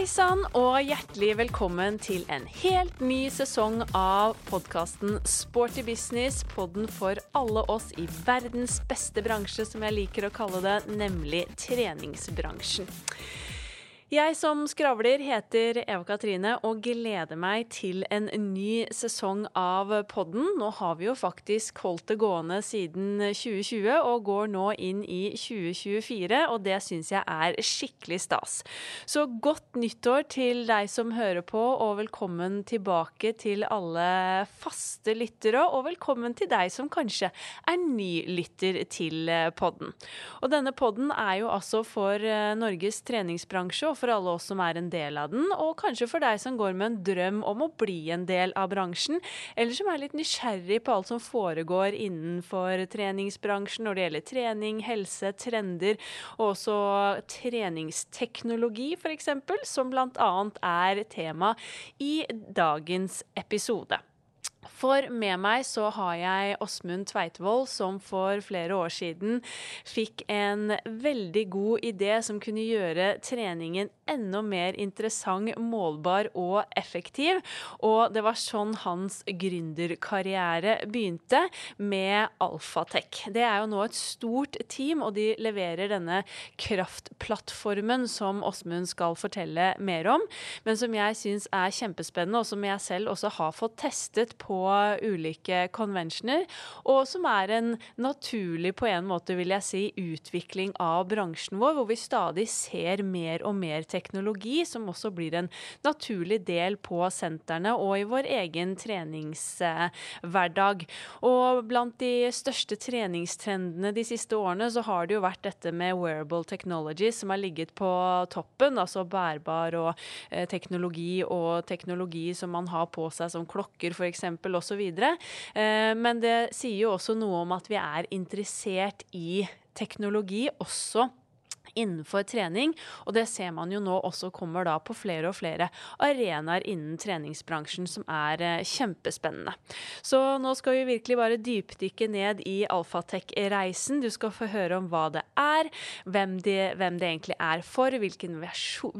Hei sann og hjertelig velkommen til en helt ny sesong av podkasten Sporty business. Podden for alle oss i verdens beste bransje, som jeg liker å kalle det, nemlig treningsbransjen. Jeg som skravler heter Eva Katrine og gleder meg til en ny sesong av podden. Nå har vi jo faktisk holdt det gående siden 2020 og går nå inn i 2024, og det syns jeg er skikkelig stas. Så godt nyttår til deg som hører på, og velkommen tilbake til alle faste lyttere, og velkommen til deg som kanskje er ny lytter til podden. Og denne podden er jo altså for eh, Norges treningsbransje og for alle oss som er en del av den, og kanskje for deg som går med en drøm om å bli en del av bransjen, eller som er litt nysgjerrig på alt som foregår innenfor treningsbransjen når det gjelder trening, helse, trender, og også treningsteknologi f.eks., som bl.a. er tema i dagens episode. For med meg så har jeg Åsmund Tveitvoll, som for flere år siden fikk en veldig god idé som kunne gjøre treningen enda mer interessant, målbar og effektiv. Og det var sånn hans gründerkarriere begynte, med Alfatek. Det er jo nå et stort team, og de leverer denne kraftplattformen som Åsmund skal fortelle mer om, men som jeg syns er kjempespennende, og som jeg selv også har fått testet på på ulike conventioner, og som er en naturlig, på en måte vil jeg si, utvikling av bransjen vår, hvor vi stadig ser mer og mer teknologi som også blir en naturlig del på sentrene og i vår egen treningshverdag. Og blant de største treningstrendene de siste årene, så har det jo vært dette med wearable technology som har ligget på toppen, altså bærbar og eh, teknologi og teknologi som man har på seg som klokker f.eks osv. Eh, men det sier jo også noe om at vi er interessert i teknologi også innenfor trening. Og det ser man jo nå også kommer da på flere og flere arenaer innen treningsbransjen, som er eh, kjempespennende. Så nå skal vi virkelig bare dypdykke ned i Alfatek-reisen. Du skal få høre om hva det er, hvem det, det egentlig er for, hvilken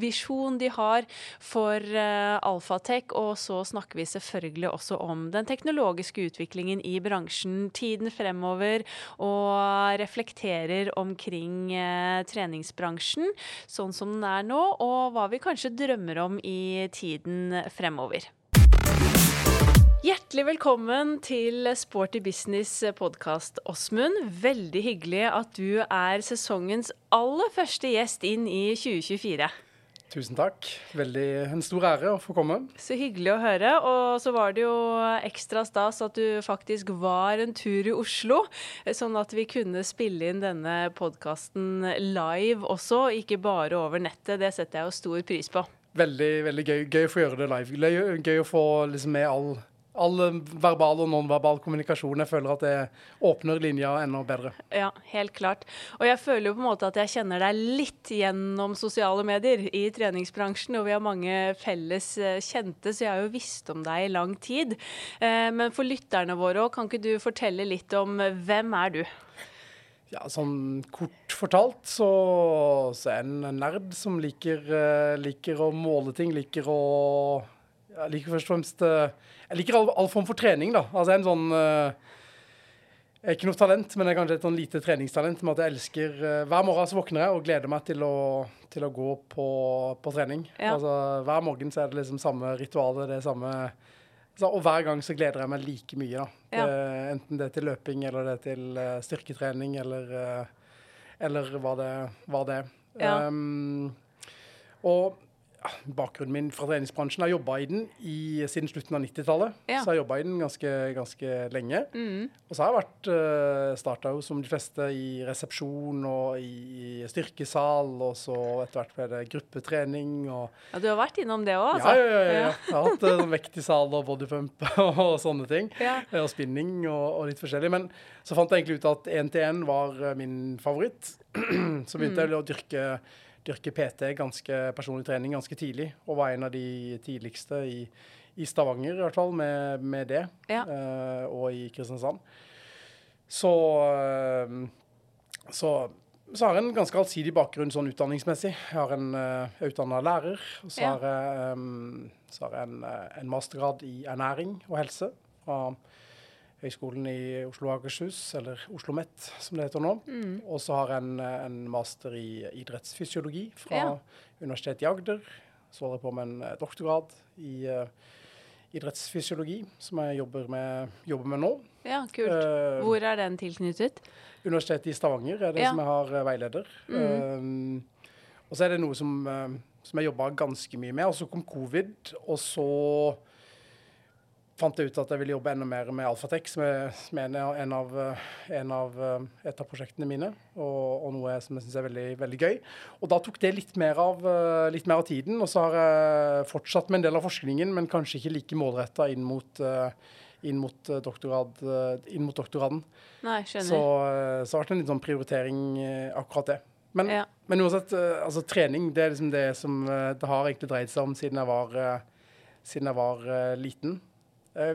visjon de har for Alfatek, og så snakker vi selvfølgelig også om den teknologiske utviklingen i bransjen, tiden fremover, og reflekterer omkring uh, trening treningsbransjen sånn som den er nå, og hva vi kanskje drømmer om i tiden fremover. Hjertelig velkommen til Sporty Business podkast, Åsmund. Veldig hyggelig at du er sesongens aller første gjest inn i 2024. Tusen takk. Veldig en stor ære å få komme. Så hyggelig å høre. Og så var det jo ekstra stas at du faktisk var en tur i Oslo, sånn at vi kunne spille inn denne podkasten live også, ikke bare over nettet. Det setter jeg jo stor pris på. Veldig veldig gøy, gøy å få gjøre det live. Gøy å få liksom med all all verbal og nonverbal kommunikasjon. Jeg føler at det åpner linja enda bedre. Ja, helt klart. Og jeg føler jo på en måte at jeg kjenner deg litt gjennom sosiale medier i treningsbransjen, og vi har mange felles eh, kjente, så jeg har jo visst om deg i lang tid. Eh, men for lytterne våre òg, kan ikke du fortelle litt om eh, hvem er du? Ja, sånn kort fortalt så, så er jeg en nerd som liker, liker å måle ting, liker å Jeg liker først og fremst jeg liker all, all, form for trening, da. Altså en sånn uh, Jeg er ikke noe talent, men jeg er kanskje et sånn lite treningstalent med at jeg elsker uh, Hver morgen så våkner jeg og gleder meg til å, til å gå på, på trening. Ja. Altså Hver morgen så er det liksom samme ritualet, det er samme Og hver gang så gleder jeg meg like mye, da. Ja. Uh, enten det er til løping eller det er til styrketrening eller, eller hva det, hva det er. Ja. Um, og bakgrunnen min fra treningsbransjen. Har jobba i den i, siden slutten av 90-tallet. Ja. Så jeg har jobba i den ganske, ganske lenge. Mm. Og så har jeg vært uh, starta jo som de fleste i resepsjon og i styrkesal, og så etter hvert ble det gruppetrening og Ja, du har vært innom det òg, altså? Ja, ja, ja, ja. Jeg har hatt uh, vekt i sal og bodypump og sånne ting. Ja. Og spinning og, og, litt forskjellig. Men så fant jeg egentlig ut at 1-til-1 var uh, min favoritt. så begynte mm. jeg å dyrke dyrke PT, ganske personlig trening, ganske tidlig. Og var en av de tidligste i, i Stavanger, i hvert fall, med, med det. Ja. Uh, og i Kristiansand. Så, uh, så så har jeg en ganske allsidig bakgrunn sånn utdanningsmessig. Jeg har en uh, utdanna lærer. Og så Ja. har jeg, um, så har jeg en, en mastergrad i ernæring og helse fra Høgskolen i Oslo og Akershus, eller Oslo OsloMet som det heter nå. Mm. Og så har jeg en, uh, en master i idrettsfysiologi fra Ja. Universitetet i Agder. Så holder jeg på med en uh, doktorgrad i uh, idrettsfysiologi, som jeg jobber med, jobber med nå. Ja, kult. Uh, Hvor er den tilknyttet? Universitetet i Stavanger er det Ja. som jeg har eh, veileder. Mm. Uh, og så er det noe som, eh, som jeg jobba ganske mye med. Og så kom covid, og så fant jeg ut at jeg ville jobbe enda mer med Alfatek, som er, som er en, av- en av, eh, eh, et av prosjektene mine, og, og noe som jeg syns er veldig, veldig gøy. Og da tok det litt mer, av, eh, litt mer av tiden, og så har jeg fortsatt med en del av forskningen, men kanskje ikke like målretta inn mot inn mot, eh, inn mot doktoraden. Nei, skjønner. Så, så har det vært en litt sånn prioritering akkurat det. Men, Ja. men uansett, altså trening det er liksom det som det har egentlig dreid seg om siden jeg var, siden jeg var liten. Eh,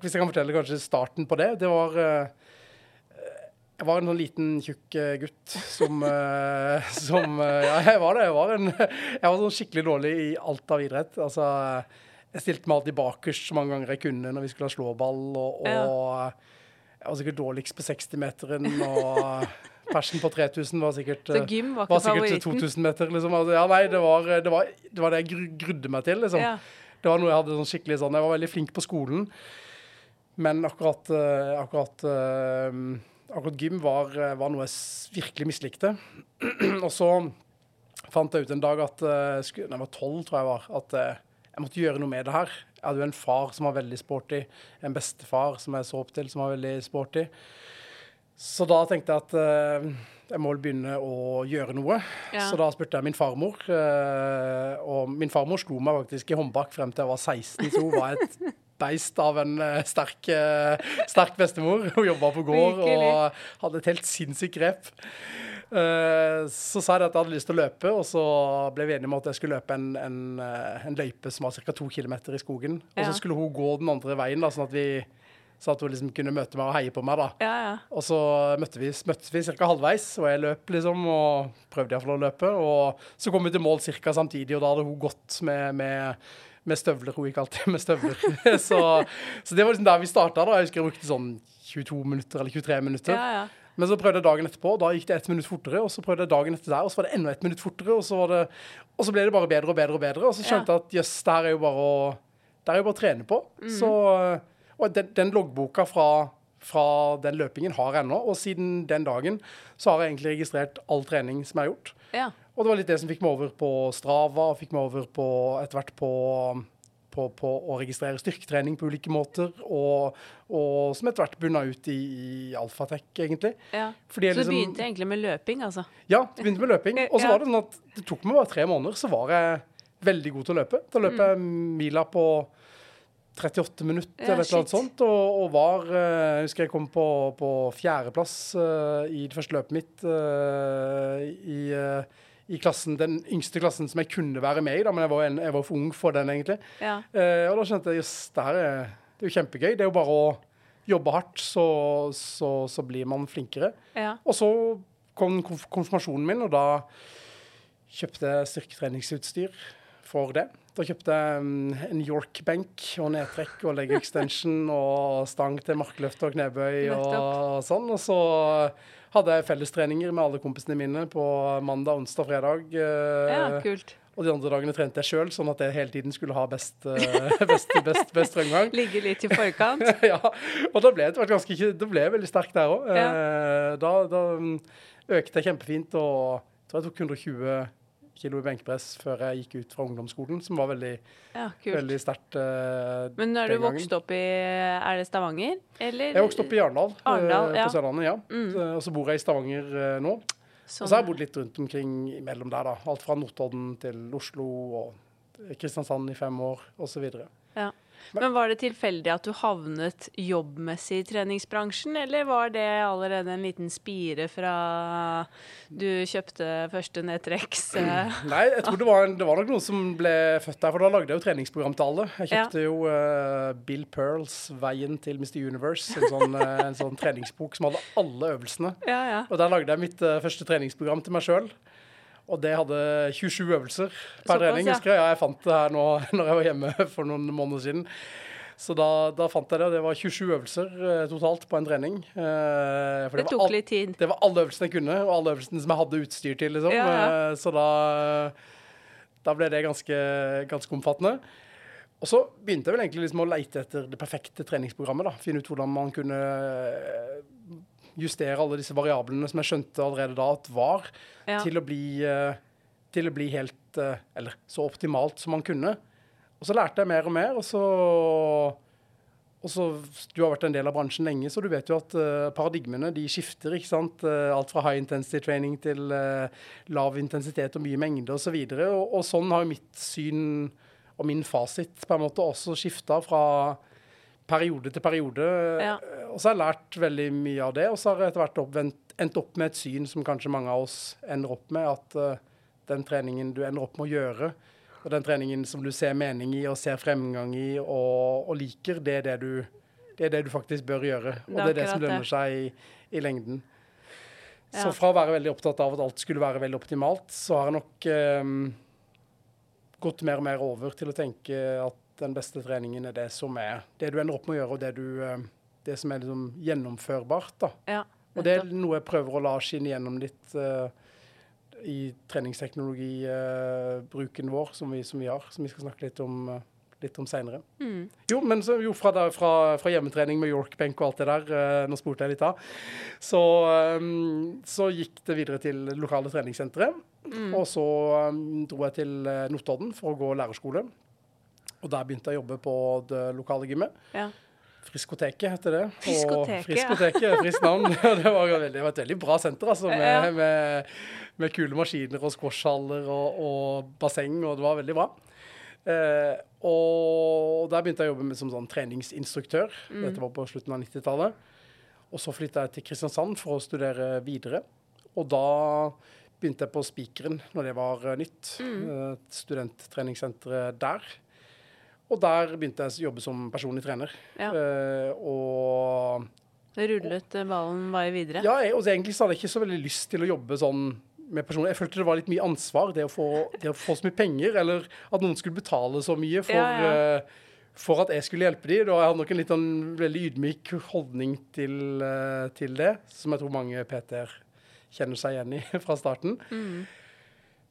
hvis jeg kan fortelle kanskje starten på det. Det var eh, Jeg var en sånn liten, tjukk eh, gutt som, som Ja, jeg var det. Jeg var, en, jeg var sånn skikkelig dårlig i alt av idrett. Altså, jeg stilte meg alltid bakerst så mange ganger jeg kunne når vi skulle ha slåball. Og, og jeg var sikkert dårligst på 60-meteren. Og persen på 3000 var sikkert Så gym var var ikke sikkert favoritten? 2000 meter, liksom. Altså, ja, nei, det var det, var, det var det jeg grudde meg til, liksom. Ja. Det var noe jeg hadde sånn skikkelig sånn Jeg var veldig flink på skolen, men akkurat eh, akkurat, eh, akkurat gym var, eh, var noe jeg virkelig mislikte. og så fant jeg ut en dag at da jeg var tolv, tror jeg var, at jeg måtte gjøre noe med det her. Jeg hadde jo en far som var veldig sporty, en bestefar som jeg så opp til, som var veldig sporty. Så da tenkte jeg at uh, jeg må begynne å gjøre noe. Ja. Så da spurte jeg min farmor, Uh, og min farmor slo meg faktisk i håndbak frem til jeg var 16, så hun var et beist av en uh, sterk, sterk bestemor. Hun jobba på gård Virkelig. og hadde et helt sinnssykt grep. Så sa jeg at jeg hadde lyst til å løpe, og så ble vi enige om at jeg skulle løpe en, en, en løype som var ca. to km i skogen. Og så skulle hun gå den andre veien, da, sånn at, vi, sånn at hun liksom kunne møte meg og heie på meg. da. Ja, ja. Og så møtte vi, møttes vi ca. halvveis, og jeg løp liksom, og prøvde iallfall å løpe. Og så kom vi til mål ca. samtidig, og da hadde hun gått med, med, med støvler. Hun gikk alltid med støvler. så, så det var liksom der vi starta. da. Jeg husker jeg brukte sånn 22 minutter eller 23 minutter. ja, ja. Men så prøvde jeg dagen etterpå, og da gikk det ett minutt fortere. Og så prøvde jeg dagen etter der, og så var det enda ett minutt fortere. Og så, var det, og så ble det bare bedre og bedre og bedre. Og så skjønte jeg at jøss, det her er jo bare å, det er jo bare å trene på. Så, og den, den loggboka fra, fra den løpingen har jeg ennå. Og siden den dagen så har jeg egentlig registrert all trening som jeg har gjort. ja. Og det var litt det som fikk meg over på Strava, og fikk meg over på etter hvert på, på, på å registrere styrketrening på ulike måter, og, og som etter hvert bunna ut i, i Alfatek, egentlig. ja. Så du liksom- begynte egentlig med løping, altså? Ja, det begynte med løping. Og så Ja. var det sånn at det tok meg bare tre måneder, så var jeg veldig god til å løpe. Da løp jeg mila på 38 minutter Ja, eller et eller annet sånt, og, og var eh, Jeg husker jeg kom på, på fjerdeplass uh, i det første løpet mitt uh, i, uh, i klassen, den yngste klassen som jeg kunne være med i, da, men jeg var, en, jeg var for ung for den, egentlig. Ja. Eh, og da skjønte jeg jøss, det her er, det er jo kjempegøy. Det er jo bare å jobbe hardt, så, så, så blir man flinkere. ja. Og så kom konf konfirmasjonen min, og da kjøpte jeg styrketreningsutstyr for det. Da kjøpte jeg en York-benk og nedtrekk og leg extension og stang til markløft og knebøy og sånn. Og så hadde jeg fellestreninger med alle kompisene mine på mandag, onsdag, fredag. eh, ja, kult. og de andre dagene trente jeg sjøl, sånn at jeg hele tiden skulle ha best, eh, best, best, best fremgang. Ligge litt i forkant. ja, og da ble etter ganske det ble veldig sterk der òg. Da, da mm, økte jeg kjempefint og jeg tror jeg tok 120 kilo i benkpress før jeg gikk ut fra ungdomsskolen, som var veldig, Ja, veldig sterkt. eh, Men når du vokst gangen. opp i Er det Stavanger, eller? Jeg vokste opp i Arendal, eh, Arendal, ja. på Sørlandet, ja. Mm. Så- Og så bor jeg i Stavanger uh, nå. Sånn, Og så har jeg bodd litt rundt omkring imellom der, da. Alt fra Notodden til Oslo og Kristiansand i fem år, osv. Ja. Men var det tilfeldig at du havnet jobbmessig i treningsbransjen, eller var det allerede en liten spire fra du kjøpte første Netrex? Nei, jeg tror det var, en, det var nok noen som ble født der, for da lagde jeg jo treningsprogram til alle. Jeg kjøpte jo uh, Bill Pearls 'Veien til Mr. Universe', en sånn, eh, en sånn treningsbok som hadde alle øvelsene. Ja, ja. Og der lagde jeg mitt uh, første treningsprogram til meg sjøl. Og det hadde 27 øvelser per Såpass, trening. ja. husker jeg. Ja, jeg fant det her nå når jeg var hjemme for noen måneder siden. Så da, da fant jeg det. Det var 27 øvelser eh, totalt på en trening. Eh, Det var tok all, litt tid. det var alle øvelsene jeg kunne, og alle øvelsene som jeg hadde utstyr til. liksom. Ja, ja. Eh, Så da, da ble det ganske, ganske omfattende. Og så begynte jeg vel egentlig liksom å leite etter det perfekte treningsprogrammet. da. Finne ut hvordan man kunne justere alle disse variablene som jeg skjønte allerede da at var, Ja. til, å bli, eh, til å bli helt eh, Eller så optimalt som man kunne. Og så lærte jeg mer og mer, og så og så, Du har vært en del av bransjen lenge, så du vet jo at eh, paradigmene de skifter. ikke sant? Alt fra high intensity training til lav intensitet og mye mengde osv. Og, så og, og sånn har jo mitt syn og min fasit på en måte også skifta fra periode til periode. Ja. Eh, Og så har jeg lært veldig mye av det, og så har jeg etter hvert endt opp med et syn som kanskje mange av oss ender opp med, at uh, den treningen du ender opp med å gjøre, og den treningen som du ser mening i og ser fremgang i og, og liker, det er det, du, det er det du faktisk bør gjøre. Og Det det er er det som lønner seg i, i lengden. Ja. Så fra å være veldig opptatt av at alt skulle være veldig optimalt, så har jeg nok um, gått mer og mer over til å tenke at den beste treningen er det som er det du ender opp med å gjøre, og det, du, eh, det som er liksom gjennomførbart. da. Ja, Og det er noe jeg prøver å la skinne gjennom litt uh, i treningsteknologibruken vår som vi, som vi har, som vi skal snakke litt om, uh, litt om seinere. Mm. Jo, men så, jo, fra, der, fra, fra hjemmetrening med York-benk og alt det der, eh, nå spurte jeg litt av, så, um, så gikk det videre til det lokale treningssenteret. Mm. Og så um, dro jeg til Notodden for å gå lærerskole. Og der begynte jeg å jobbe på det lokale gymmet. Ja. Friskoteket heter det. Og Friskoteket, ja. Friskoteket, Friskt navn. det, var, veldig, det var et veldig bra senter, altså, med, Ja. med, med kule maskiner og squashhaller og, og basseng, og det var veldig bra. Eh, og der begynte jeg å jobbe med, som sånn treningsinstruktør. Mm. Dette var på slutten av 90-tallet. Og så flytta jeg til Kristiansand for å studere videre. Og da begynte jeg på Spikeren når det var nytt. Mm. eh, Studenttreningssenteret der. Og der begynte jeg å jobbe som personlig trener. Ja. Uh, og Rullet eh, ballen bare videre? ja, jeg, og egentlig så hadde jeg ikke så veldig lyst til å jobbe sånn med personer. Jeg følte det var litt mye ansvar, det å få, det å få så mye penger, eller at noen skulle betale så mye for, Ja, ja. Uh, for at jeg skulle hjelpe dem. Og jeg hadde nok en litt sånn veldig ydmyk holdning til, uh, til det, som jeg tror mange PT-er kjenner seg igjen i fra starten. Mm.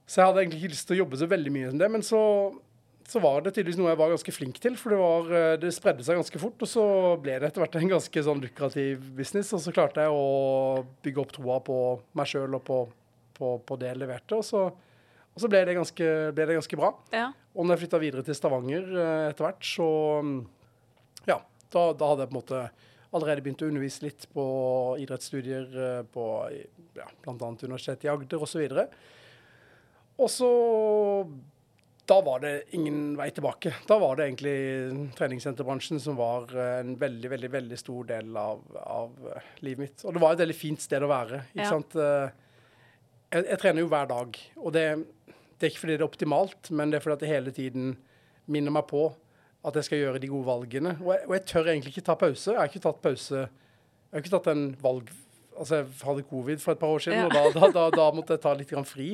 Så jeg hadde egentlig ikke lyst til å jobbe så veldig mye som det, men så, så var det tydeligvis noe jeg var ganske flink til, for det, var, eh, det spredde seg ganske fort, og så ble det etter hvert en ganske sånn lukrativ business, og så klarte jeg å bygge opp troa på meg sjøl og på, på, på det jeg leverte, og så, og så ble, det ganske, ble det ganske bra. Ja. Og når jeg flytta videre til Stavanger eh, etter hvert, så mm, ja, da, da hadde jeg på en måte allerede begynt å undervise litt på idrettsstudier eh, på ja, bl.a. Universitetet i Agder osv. Og så da var det ingen vei tilbake. Da var det egentlig treningssenterbransjen som var eh, en veldig, veldig veldig stor del av, av eh, livet mitt. Og det var et veldig fint sted å være. ikke Ja. sant? Eh, Jeg, jeg trener jo hver dag. Og det, det er ikke fordi det er optimalt, men det er fordi at det hele tiden minner meg på at jeg skal gjøre de gode valgene. Og jeg, og jeg tør egentlig ikke ta pause. Jeg har ikke tatt pause Jeg har ikke tatt en valg Altså, jeg hadde covid for et par år siden, Ja. og da, da, da, da måtte jeg ta litt fri.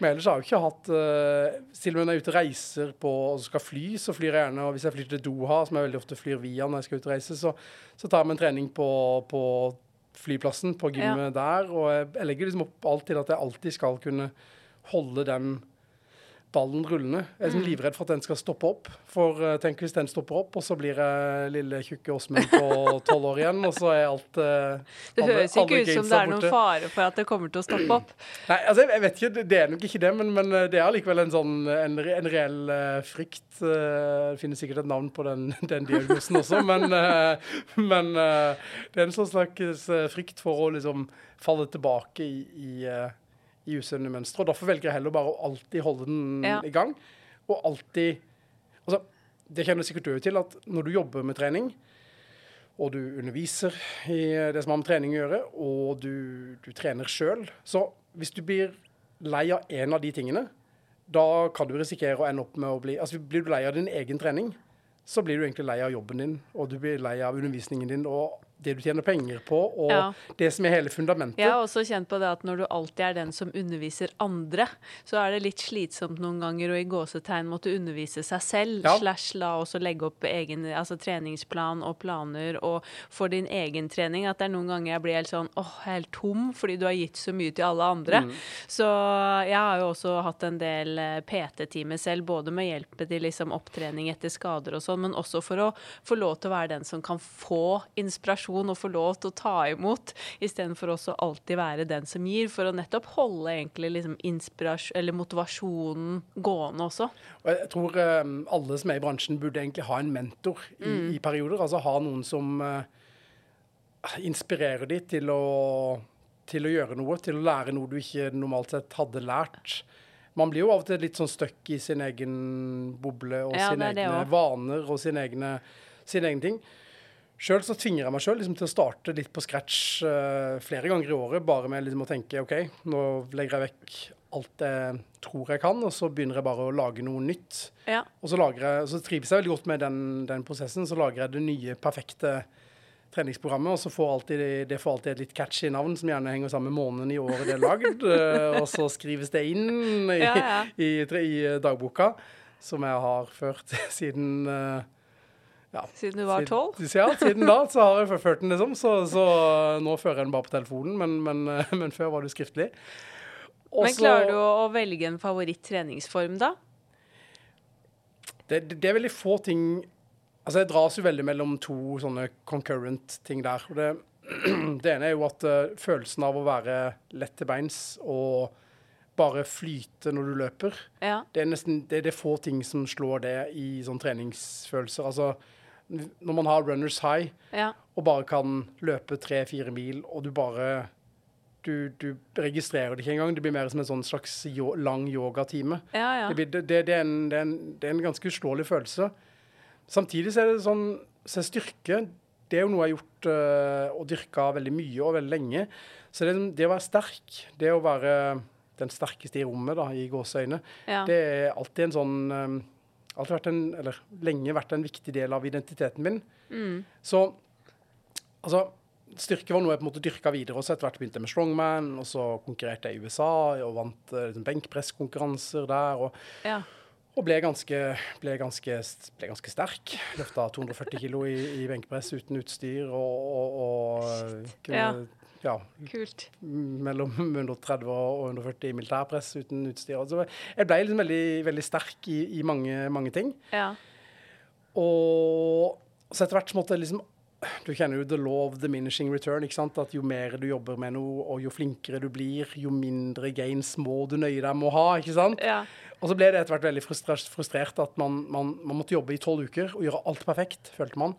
Men ellers har jeg ikke hatt uh, Selv om jeg er ute og reiser på, og skal fly, så flyr jeg gjerne Og hvis jeg flyr til Doha, som jeg veldig ofte flyr via når jeg skal ut og reise, så, så tar jeg meg en trening på, på flyplassen, på gymmet der. Og jeg, jeg legger liksom opp alt til at jeg alltid skal kunne holde den ballen rullende. Jeg er liksom livredd for at den skal stoppe opp. For uh, tenk hvis den stopper opp, og så blir jeg lille tjukke Åsmund på tolv år igjen, og så er alt uh, Det alle- høres ikke ut som det er noen fare for at det kommer til å stoppe opp. Nei, altså jeg, jeg vet ikke, det- er nok ikke det, men, men eh, det er allikevel en sånn en, en reell uh, frykt. Uh, det finnes sikkert et navn på den, den diagnosen også, men, men det er en sånn slags frykt for å liksom falle tilbake i, i, i usunne mønstre. Og derfor velger jeg heller bare å alltid holde den Ja. i gang, og alltid Altså, det kjenner sikkert du til, at når du jobber med trening, og du underviser i det som har med trening å gjøre, og du, du trener sjøl, så hvis du blir lei av en av de tingene, da kan du risikere å ende opp med å bli Altså blir du lei av din egen trening, så blir du egentlig lei av jobben din, og du blir lei av undervisningen din, og det du tjener penger på, og Ja. det som er hele fundamentet. Jeg har også kjent på det at når du alltid er den som underviser andre, så er det litt slitsomt noen ganger å i gåsetegn måtte undervise seg selv, Ja. slash la også legge opp egen altså treningsplan og planer og for din egen trening. At det er noen ganger jeg blir helt sånn åh, jeg er helt tom fordi du har gitt så mye til alle andre. Mm. Så jeg har jo også hatt en del eh, PT-timer selv, både med hjelp til liksom opptrening etter skader og sånn, men også for å få lov til å være den som kan få inspirasjon og få lov til å ta imot, istedenfor også alltid være den som gir, for å nettopp holde egentlig liksom eller motivasjonen gående også. Og jeg tror eh, alle som er i bransjen, burde egentlig ha en mentor i, Mm. i perioder. Altså ha noen som eh, inspirerer de til å, til å gjøre noe, til å lære noe du ikke normalt sett hadde lært. Man blir jo av og til litt sånn stuck i sin egen boble og Ja, sine egne vaner og sine egne, sine egne ting. Sjøl så tvinger jeg meg sjøl liksom, til å starte litt på scratch uh, flere ganger i året, bare med liksom, å tenke OK, nå legger jeg vekk alt jeg tror jeg kan, og så begynner jeg bare å lage noe nytt. Ja. Og så, jeg, så trives jeg veldig godt med den, den prosessen. Så lager jeg det nye, perfekte treningsprogrammet, og så får alltid, det- får alltid et litt catchy navn, som gjerne henger sammen med måneden i året det er lagd. eh, og så skrives det inn i, Ja, ja. i, i, i dagboka, som jeg har ført siden eh, ja, Siden du var tolv? Ja, siden da så har jeg ført den, liksom. Så, så nå fører jeg den bare på telefonen, men, men, men før var det skriftlig. Også, Men klarer du å velge en favoritt-treningsform da? det, det, det er veldig få ting Altså, jeg dras jo veldig mellom to sånne concurrent ting der. Og det, det ene er jo at uh, følelsen av å være lett til beins og bare flyte når du løper, Ja. det er nesten det, det er få ting som slår det i sånn treningsfølelser. Altså, når man har runners high Ja. og bare kan løpe tre-fire mil, og du bare du, du registrerer det ikke engang. Det blir mer som en sånn slags yo lang yogatime. Ja, ja. Det, det, det, det, er en, det, det en ganske uslåelig følelse. Samtidig så er det sånn så styrke Det er jo noe jeg har gjort øh, og dyrka veldig mye og veldig lenge. Så det, det å være sterk, det å være den sterkeste i rommet, da, i gåseøyne, ja. det er alltid en sånn øh, alltid vært en, eller lenge vært en viktig del av identiteten min. Mm. Så altså Styrke var noe jeg på en måte dyrka videre. og så Etter hvert begynte jeg med strongman, og så konkurrerte jeg i USA og vant eh, liksom, benkpresskonkurranser der. Og, ja. og ble, ganske, ble, ganske, ble ganske sterk. Løfta 240 kilo i, i benkpress uten utstyr og, og, og kunne ja. Kult. mellom 130 og 140 i militærpress uten utstyr. Altså, jeg ble liksom veldig, veldig sterk i, i mange, mange ting. Ja. Og så etter hvert så måtte jeg liksom Du kjenner jo the law of diminishing return. ikke sant? At jo mer du jobber med noe, og jo flinkere du blir, jo mindre gains må du nøye deg med å ha. ikke sant? ja. Og så ble det etter hvert veldig frustrert at man, man, man måtte jobbe i tolv uker og gjøre alt perfekt, følte man.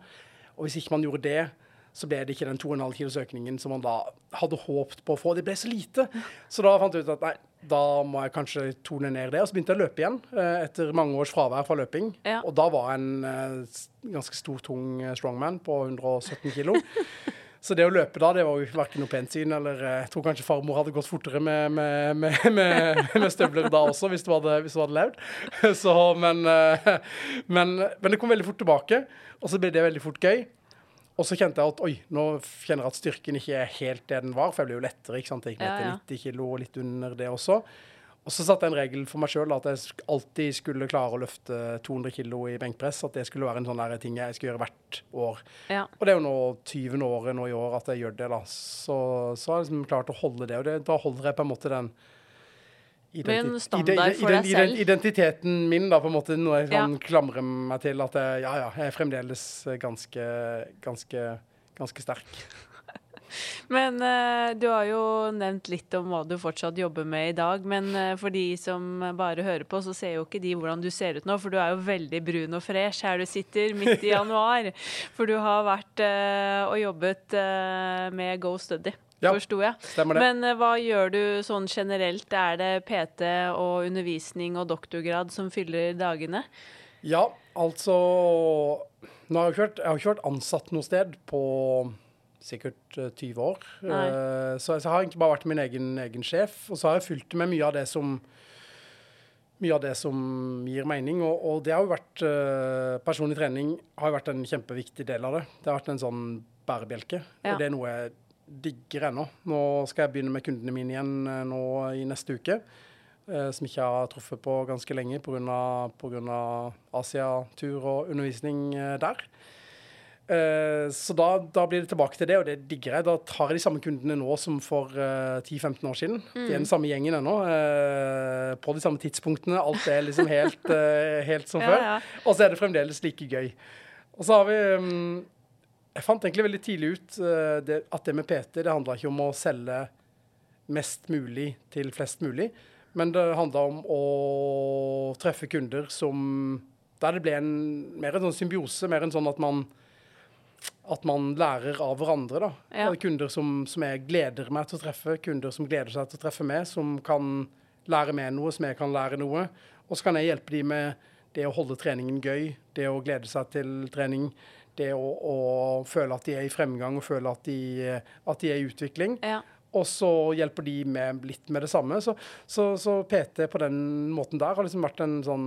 Og hvis ikke man gjorde det, så ble det ikke den 2,5 kilos økningen som man da hadde håpet på å få. Det ble så lite. Så da fant jeg ut at nei, da må jeg kanskje tone ned det. Og så begynte jeg å løpe igjen eh, etter mange års fravær fra løping. Ja. Og da var jeg en eh, ganske stor, tung eh, strongman på 117 kilo. Så det å løpe da, det var jo verken noe pent syn, eller jeg tror kanskje farmor hadde gått fortere med, med, med, med, støvler da også, hvis du hadde, hvis du hadde levd. Så, men, men, men det kom veldig fort tilbake, og så ble det veldig fort gøy. Og så kjente jeg at oi, nå kjenner jeg at styrken ikke er helt det den var, for jeg ble jo lettere. ikke sant? Jeg gikk ned til ja. 90 kilo og litt under det også. Og så satte jeg en regel for meg sjøl at jeg alltid skulle klare å løfte 200 kilo i benkpress. At det skulle være en sånn der ting jeg skulle gjøre hvert år. ja. Og det er jo nå 20. året nå i år at jeg gjør det, da. Så, så har jeg liksom klart å holde det. Og det, da holder jeg på en måte den Med en standard for deg selv. Identiteten min, da, på en måte, noe jeg Ja. klamre meg til. At jeg, ja, ja, jeg er fremdeles ganske, ganske, ganske sterk. Men uh, du har jo nevnt litt om hva du fortsatt jobber med i dag. Men uh, for de som bare hører på, så ser jo ikke de hvordan du ser ut nå. For du er jo veldig brun og fresh her du sitter midt i januar. For du har vært uh, og jobbet med Go Study. Ja, Forsto jeg. Stemmer det. Men eh, hva gjør du sånn generelt? Er det PT og undervisning og doktorgrad som fyller dagene? Ja, altså Nå har jeg, ikke vært, jeg har ikke vært ansatt noe sted på sikkert uh, 20 år. Uh, så jeg har egentlig bare vært min egen, egen, sjef. Og så har jeg fulgt med mye av det som mye av det som gir mening. Og, og det har jo vært uh, Personlig trening har jo vært en kjempeviktig del av det. Det har vært en sånn bærebjelke. Ja. Og det er noe jeg digger ennå. Nå skal jeg begynne med kundene mine igjen nå i neste uke. som ikke har truffet på ganske lenge pga. Asia-tur og undervisning der. Uh, så da, da, blir det tilbake til det, og det digger jeg. Da tar jeg de samme kundene nå som for uh, eh, 10-15 år siden. Mm. De er den samme gjengen ennå. På de samme tidspunktene. Alt er liksom helt, helt som før. Ja. Og så er det fremdeles like gøy. Og så har vi um, Jeg fant egentlig veldig tidlig ut det, at det med PT det handla ikke om å selge mest mulig til flest mulig, men det handla om å treffe kunder som Der det ble en, mer en sånn symbiose, mer en sånn at man at man lærer av hverandre. da. Ja. Kunder som, som, jeg gleder meg til å treffe, kunder som gleder seg til å treffe meg, som kan lære meg noe, som jeg kan lære noe. Og så kan jeg hjelpe dem med det å holde treningen gøy, det å glede seg til trening, det å, å føle at de er i fremgang og føle at de, at de er i utvikling. Ja. Og så hjelper de med litt med det samme. Så, så, så PT på den måten der har liksom vært en sånn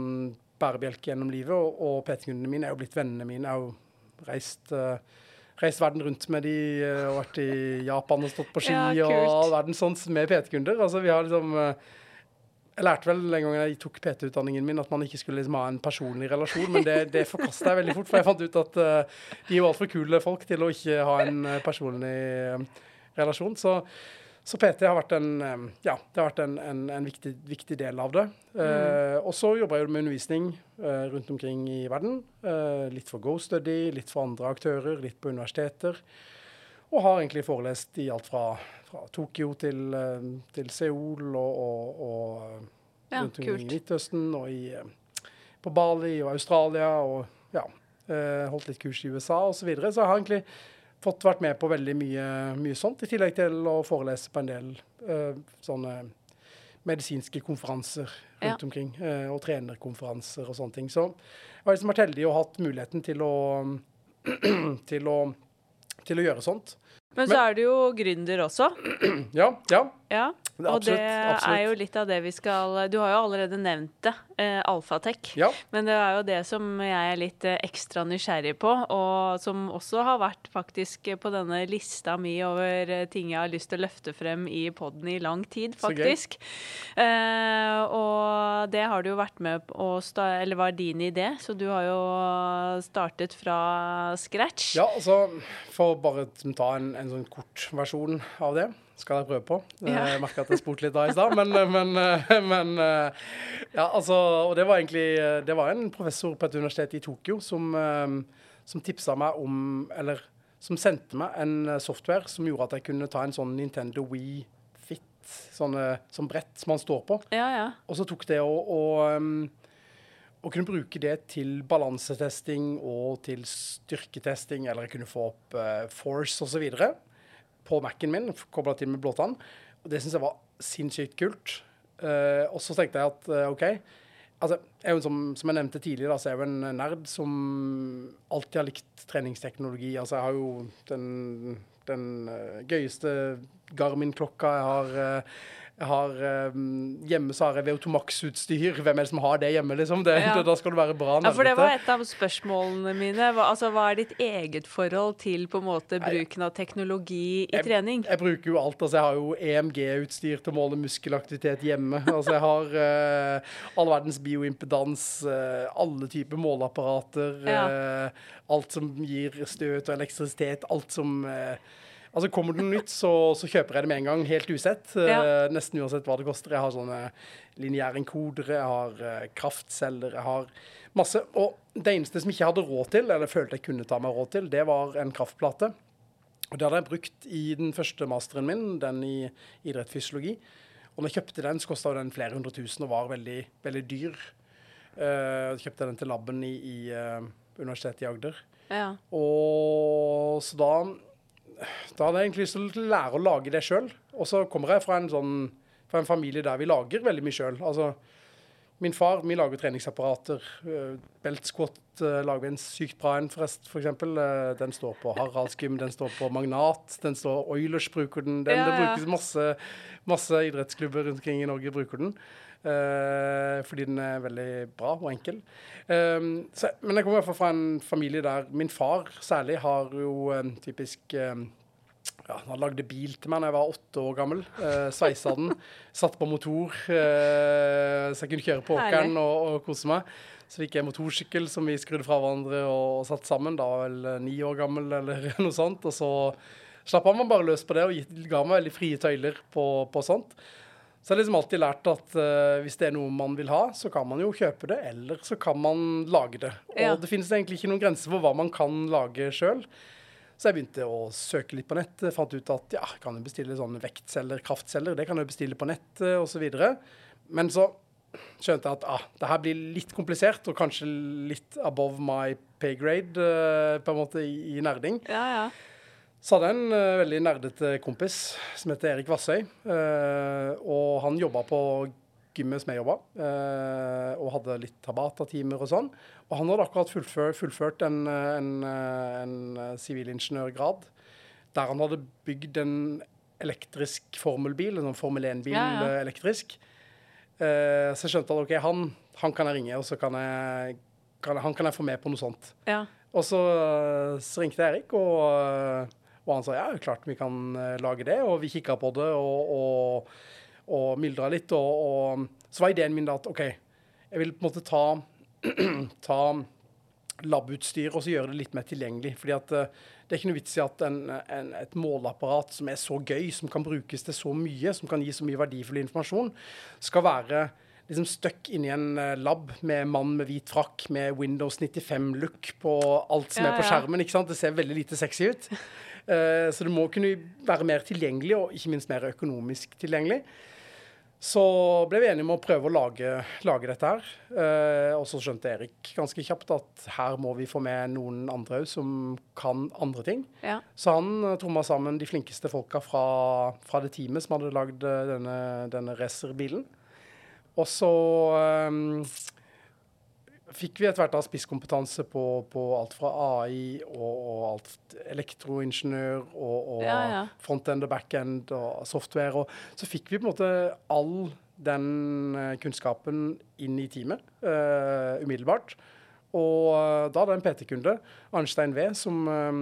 bærebjelke gjennom livet. Og, og PT-kundene mine er jo blitt vennene mine. er jo reist, uh, reist verden rundt med de uh, vært i Japan og stått på ski ja, og all verden sånn med PT-kunder. Altså, vi har liksom uh, jeg lærte vel en gang jeg tok PT-utdanningen min at man ikke skulle liksom ha en personlig relasjon, men det, det forkasta jeg veldig fort, for jeg fant ut at uh, de er jo altfor kule folk til å ikke ha en personlig relasjon. Så så PT har vært en, ja, det har vært en, en, en viktig, viktig, del av det. Mm. Uh, og så jobber jeg med undervisning uh, rundt omkring i verden. Uh, litt for Go Study, litt for andre aktører, litt på universiteter. Og har egentlig forelest i alt fra, fra Tokyo til, til, Seoul og, og, og ja, rundt omkring i Midtøsten og i, på Bali og Australia. Og ja, holdt litt kurs i USA osv. Så, videre. så jeg har egentlig fått vært med på veldig mye, mye, sånt, i tillegg til å forelese på en del uh, sånne medisinske konferanser rundt ja. omkring. Uh, og trenerkonferanser og sånne ting. Så jeg har liksom vært heldig og hatt muligheten til å, til å, til å gjøre sånt. Men så er du jo gründer også. Ja. ja. ja. Og absolutt, det absolutt. er jo litt av det vi skal Du har jo allerede nevnt det, eh, Alfatek. Ja. Men det er jo det som jeg er litt eh, ekstra nysgjerrig på, og som også har vært faktisk på denne lista mi over eh, ting jeg har lyst til å løfte frem i poden i lang tid, faktisk. Eh, og det har du jo vært med på Eller var din idé, så du har jo startet fra scratch. Ja, altså for bare å ta en, en sånn kort versjon av det skal jeg prøve på. Ja. Jeg merka at jeg spurte litt da i stad, men, men, men, Ja, altså Og det var egentlig Det var en professor på et universitet i Tokyo som, som tipsa meg om Eller som sendte meg en software som gjorde at jeg kunne ta en sånn Nintendo Wii Fit, sånne, sånn brett som man står på. Ja, ja. Og så tok det å, å å kunne bruke det til balansetesting og til styrketesting, eller jeg kunne få opp uh, force osv på Mac-en min, kobla til med blåtann. Og det syns jeg var sinnssykt kult. Uh, og så tenkte jeg at uh, OK altså, jeg er som, som, jeg nevnte tidligere, så er jeg jo en nerd som alltid har likt treningsteknologi. Altså, jeg har jo den, den uh, gøyeste Garmin-klokka. Jeg har jeg har, um, hjemme så har jeg VO2 Max-utstyr. Hvem er det som har det hjemme? liksom? Det, ja. Da skal du være bra Ja, for Det var et av spørsmålene mine. Hva, altså, hva er ditt eget forhold til på en måte bruken av teknologi i jeg, trening? Jeg bruker jo alt. altså Jeg har jo EMG-utstyr til å måle muskelaktivitet hjemme. altså Jeg har uh, all verdens bioimpedans, uh, alle typer måleapparater. Ja. Uh, alt som gir støt og elektrisitet. Alt som uh, Altså Kommer det noe nytt, så, så, kjøper jeg det med en gang, helt usett. Ja. Uh, nesten uansett hva det koster. Jeg har sånne lineærenkodere, jeg har uh, kraftceller, jeg har masse. Og det eneste som jeg ikke hadde råd til, eller følte jeg kunne ta meg råd til, det var en kraftplate. Og det hadde jeg brukt i den første masteren min, den i idrettsfysiologi. Og når jeg kjøpte den, så kosta den flere hundre tusen og var veldig, veldig dyr. Uh, kjøpte den til laben i, i uh, Universitetet i Agder. Ja. Og så da da hadde jeg egentlig lyst til å lære å lage det sjøl. Og så kommer jeg fra en, sånn, fra en familie der vi lager veldig mye sjøl. Altså, Min far vi lager treningsapparater. Uh, belt squat uh, lager vi en sykt bra en, f.eks. for eksempel. Uh, den står på Haraldsgym, den står på Magnat, den står Oilers bruker den. Den, Ja, det brukes masse, masse idrettsklubber rundt omkring i Norge bruker den. Uh, fordi den er veldig bra og enkel. Um, så, men jeg kommer i hvert fall fra en familie der min far særlig har jo en typisk um, ja, Han lagde bil til meg da jeg var åtte år gammel. Uh, Sveisa den. Satt på motor, eh, så jeg kunne kjøre på åkeren og, og kose meg. Så fikk jeg motorsykkel som vi skrudde fra hverandre og satt sammen. Da var jeg vel eh, ni år gammel eller noe sånt. Og så slapp han meg bare løs på det og ga meg veldig frie tøyler på, på sånt. Så jeg har liksom alltid lært at uh, hvis det er noe man vil ha, så kan man jo kjøpe det, eller så kan man lage det. Og Ja. det finnes egentlig ikke noen grenser for hva man kan lage sjøl. Så jeg begynte å søke litt på nett. Fant ut at ja, kan jeg bestille sånne vektceller, kraftceller. Det kan jeg bestille på nett eh, osv. Men så skjønte jeg at ah, det her blir litt komplisert, og kanskje litt above my pay grade uh, på en måte i, i nerding. Ja, ja. Så hadde jeg en uh, veldig nerdete kompis som heter Erik Vassøy. Uh, og han jobba på gymmet som jeg jobba, uh, og hadde litt Tabata-timer og sånn. Og han hadde akkurat fullført, fullført en, eh, en, eh, en eh, sivilingeniørgrad der han hadde bygd en elektrisk formelbil, en sånn Formel 1-bil Ja, ja. eh, elektrisk. Eh, så jeg skjønte at OK, han, han kan jeg ringe, og så kan jeg, kan, han kan jeg få med på noe sånt. ja. Og så, eh, så ringte jeg Erik, og, eh, og han sa ja, klart vi kan eh, lage det. Og vi kikka på det og, og, og myldra litt. Og, og så var ideen min da at OK, jeg vil på en måte ta, ta labutstyr og så gjøre det litt mer tilgjengelig. fordi at eh, det er ikke noe vits i at en, en, et måleapparat som er så gøy, som kan brukes til så mye, som kan gi så mye verdifull informasjon, skal være liksom stuck inni en eh, lab med mann med hvit frakk med Windows 95-look på alt som Ja, er på skjermen. ikke sant? Det ser veldig lite sexy ut. Eh, så det må kunne være mer tilgjengelig, og ikke minst mer økonomisk tilgjengelig. Så ble vi enige om å prøve å lage, lage dette her. Eh, og så skjønte Erik ganske kjapt at her må vi få med noen andre òg som kan andre ting. ja. Så han uh, tromma sammen de flinkeste folka fra, fra det teamet som hadde lagd eh, denne, denne racerbilen. Og så um, fikk vi etter hvert da spisskompetanse på, på alt fra AI og, og alt elektroingeniør og, og Ja, ja. frontend og backend og software. Og så fikk vi på en måte all den eh, kunnskapen inn i teamet uh, umiddelbart. Og eh, da hadde jeg en PT-kunde, Arnstein V, som, eh,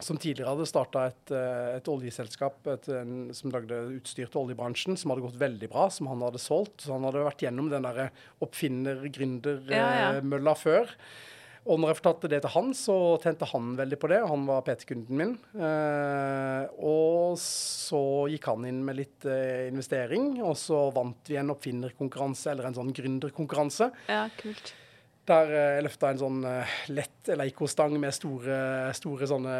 som tidligere hadde starta et, eh, et oljeselskap et, en, som lagde utstyr til oljebransjen, som hadde gått veldig bra, som han hadde solgt. Så han hadde vært gjennom den der Ja, ja. oppfinner-gründer-mølla før. Og når jeg fortalte det til han, så tente han veldig på det. og Han var PT-kunden min. Eh, og så gikk han inn med litt eh, investering, og så vant vi en oppfinnerkonkurranse, eller en sånn gründerkonkurranse. ja, kult. Der eh, jeg løfta en sånn eh, lett Leico-stang med store, store sånne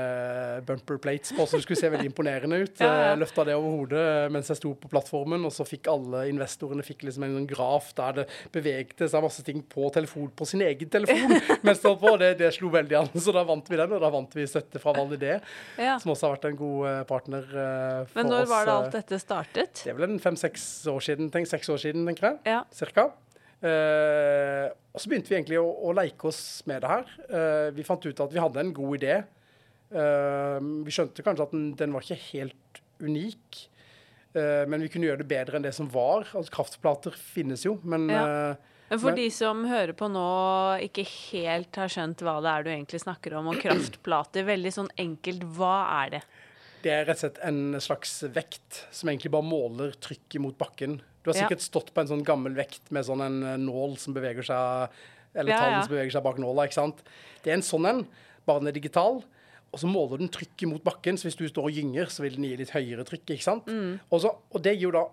bumper plates på, så det skulle se veldig imponerende ut. Jeg løfta det over hodet mens jeg sto på plattformen, og så fikk alle investorene fikk liksom en sånn graf der det bevegte seg masse ting på telefon, på sin egen telefon mens det på. Det, det slo veldig an, så da vant vi den, og da vant vi støtte fra Validé, Ja. som også har vært en god eh, partner for oss. Men når oss. var det eh, alt dette startet? Det er vel en fem-seks år siden, tenk, seks år siden, tenker jeg Ja. cirka. Eh, og så begynte vi egentlig å, å leke oss med det her. Eh, vi fant ut at vi hadde en god idé. Eh, vi skjønte kanskje at den, den var ikke helt unik, eh, men vi kunne gjøre det bedre enn det som var. Altså, kraftplater finnes jo, men Ja. for Men- de som hører på nå, ikke helt har skjønt hva det er du egentlig snakker om, og kraftplater, veldig sånn enkelt, hva er det? det er rett og slett en slags vekt som egentlig bare måler trykket mot bakken. Du har sikkert stått på en sånn gammel vekt med sånn en eh, nål som beveger seg, eller Ja, tall ja. som beveger seg bak nåla, ikke sant? Det er en sånn en, bare den er digital. Og så måler den trykket mot bakken, så hvis du står og gynger, så vil den gi litt høyere trykk, ikke sant? Mm. Og, så, og det gir jo da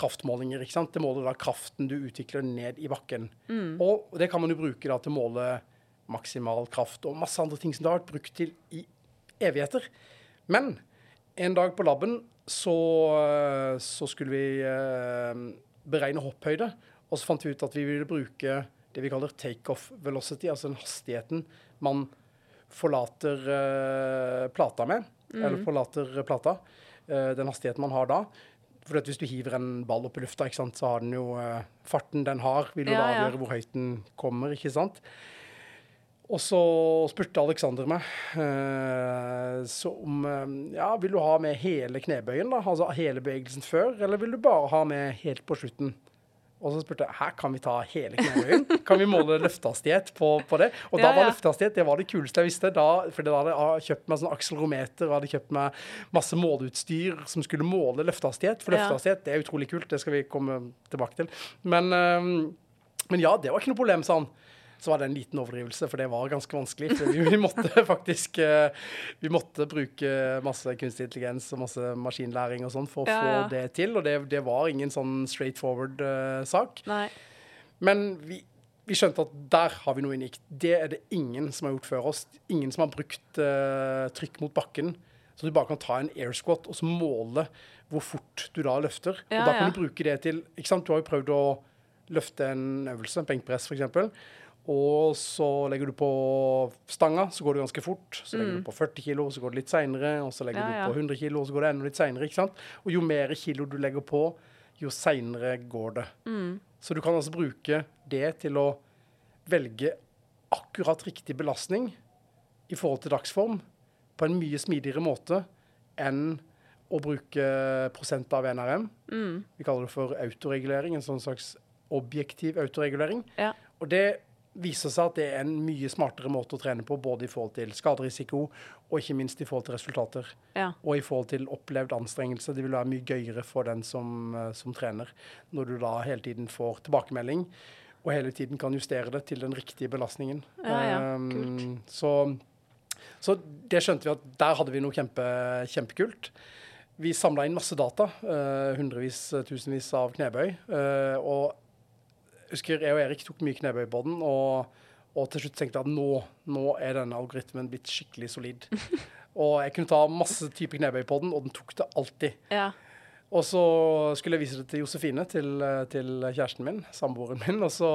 kraftmålinger, ikke sant? Det måler da kraften du utvikler ned i bakken. Mm. Og det kan man jo bruke da til å måle maksimal kraft og masse andre ting som det har vært brukt til i evigheter. Men en dag på laben så, så skulle vi eh, beregne hopphøyde, og så fant vi ut at vi ville bruke det vi kaller takeoff velocity, altså den hastigheten man forlater eh, plata med, eller forlater plata, eh, den hastigheten man har da. For hvis du hiver en ball opp i lufta, så har den jo farten den har, vil jo Ja, ja. avgjøre hvor høyt den kommer, ikke sant. Og så spurte Alexander meg eh, så om eh, Ja, vil du ha med hele knebøyen, da? Altså hele bevegelsen før, eller vil du bare ha med helt på slutten? Og så spurte jeg her kan vi ta hele knebøyen. Kan vi måle løftehastighet på, på det? Og da var ja. løftehastighet det var det kuleste jeg visste. Da, for da hadde jeg kjøpt meg sånn akselerometer og hadde kjøpt meg masse måleutstyr som skulle måle løftehastighet. For Ja. løftehastighet det er utrolig kult, det skal vi komme tilbake til. Men, øhm, men ja, det var ikke noe problem, sa han. Så var det en liten overdrivelse, for det var ganske vanskelig. For vi, vi måtte faktisk øh, Vi måtte bruke masse kunstig intelligens og masse maskinlæring og sånn for å Ja, ja. få det til. Og det, det var ingen sånn straight forward uh, sak. Nei. Men vi, vi skjønte at der har vi noe unikt. Det er det ingen som har gjort før oss. Ingen som har brukt uh, trykk mot bakken. Så du bare kan ta en air squat og så måle hvor fort du da løfter. Ja, og da kan ja. du bruke det til ikke sant? Du har jo prøvd å løfte en øvelse, benkpress f.eks. Og så legger du på stanga, så går det ganske fort. Så legger du på 40 kilo, så går det litt seinere. Og så legger Mm. Ja, ja. du på 100 kilo, så går det enda litt seinere. Og jo mer kilo du legger på, jo seinere går det. Mm. Så du kan altså bruke det til å velge akkurat riktig belastning i forhold til dagsform på en mye smidigere måte enn å bruke prosent av NRM. Mm. Vi kaller det for autoregulering, en sånn slags objektiv autoregulering. Ja. Og det viser seg at det er en mye smartere måte å trene på, både i forhold til skaderisiko og ikke minst i forhold til resultater. Ja. Og i forhold til opplevd anstrengelse. Det vil være mye gøyere for den som, eh, som trener, når du da hele tiden får tilbakemelding og hele tiden kan justere det til den riktige belastningen. Ja, ja. Um, så, så det skjønte vi at der hadde vi noe kjempe, kjempekult. Vi samla inn masse data, uh, hundrevis, tusenvis av knebøy. Uh, og husker jeg og Erik tok mye knebøy på den, og, og til slutt tenkte jeg at nå, nå er denne algoritmen blitt skikkelig solid. og jeg kunne ta masse typer knebøy på den, og den tok det alltid. Ja. Og så skulle jeg vise det til Josefine, til, til kjæresten min, samboeren min, og så,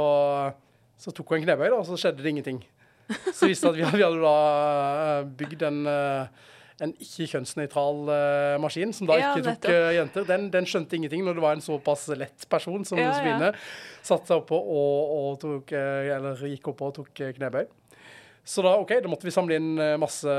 så tok hun en knebøy, da, og så skjedde det ingenting. Så viste det at vi hadde, vi hadde da eh, bygd en, eh, en ikke-kjønnsnøytral uh, maskin, som da Ja, ikke tok eh, jenter. Den, den skjønte ingenting når det var en såpass lett person som Ja, ja. Satte seg oppå og, og tok, uh, eller gikk oppå og tok eh, knebøy. Så da, ok, da måtte vi samle inn eh, masse,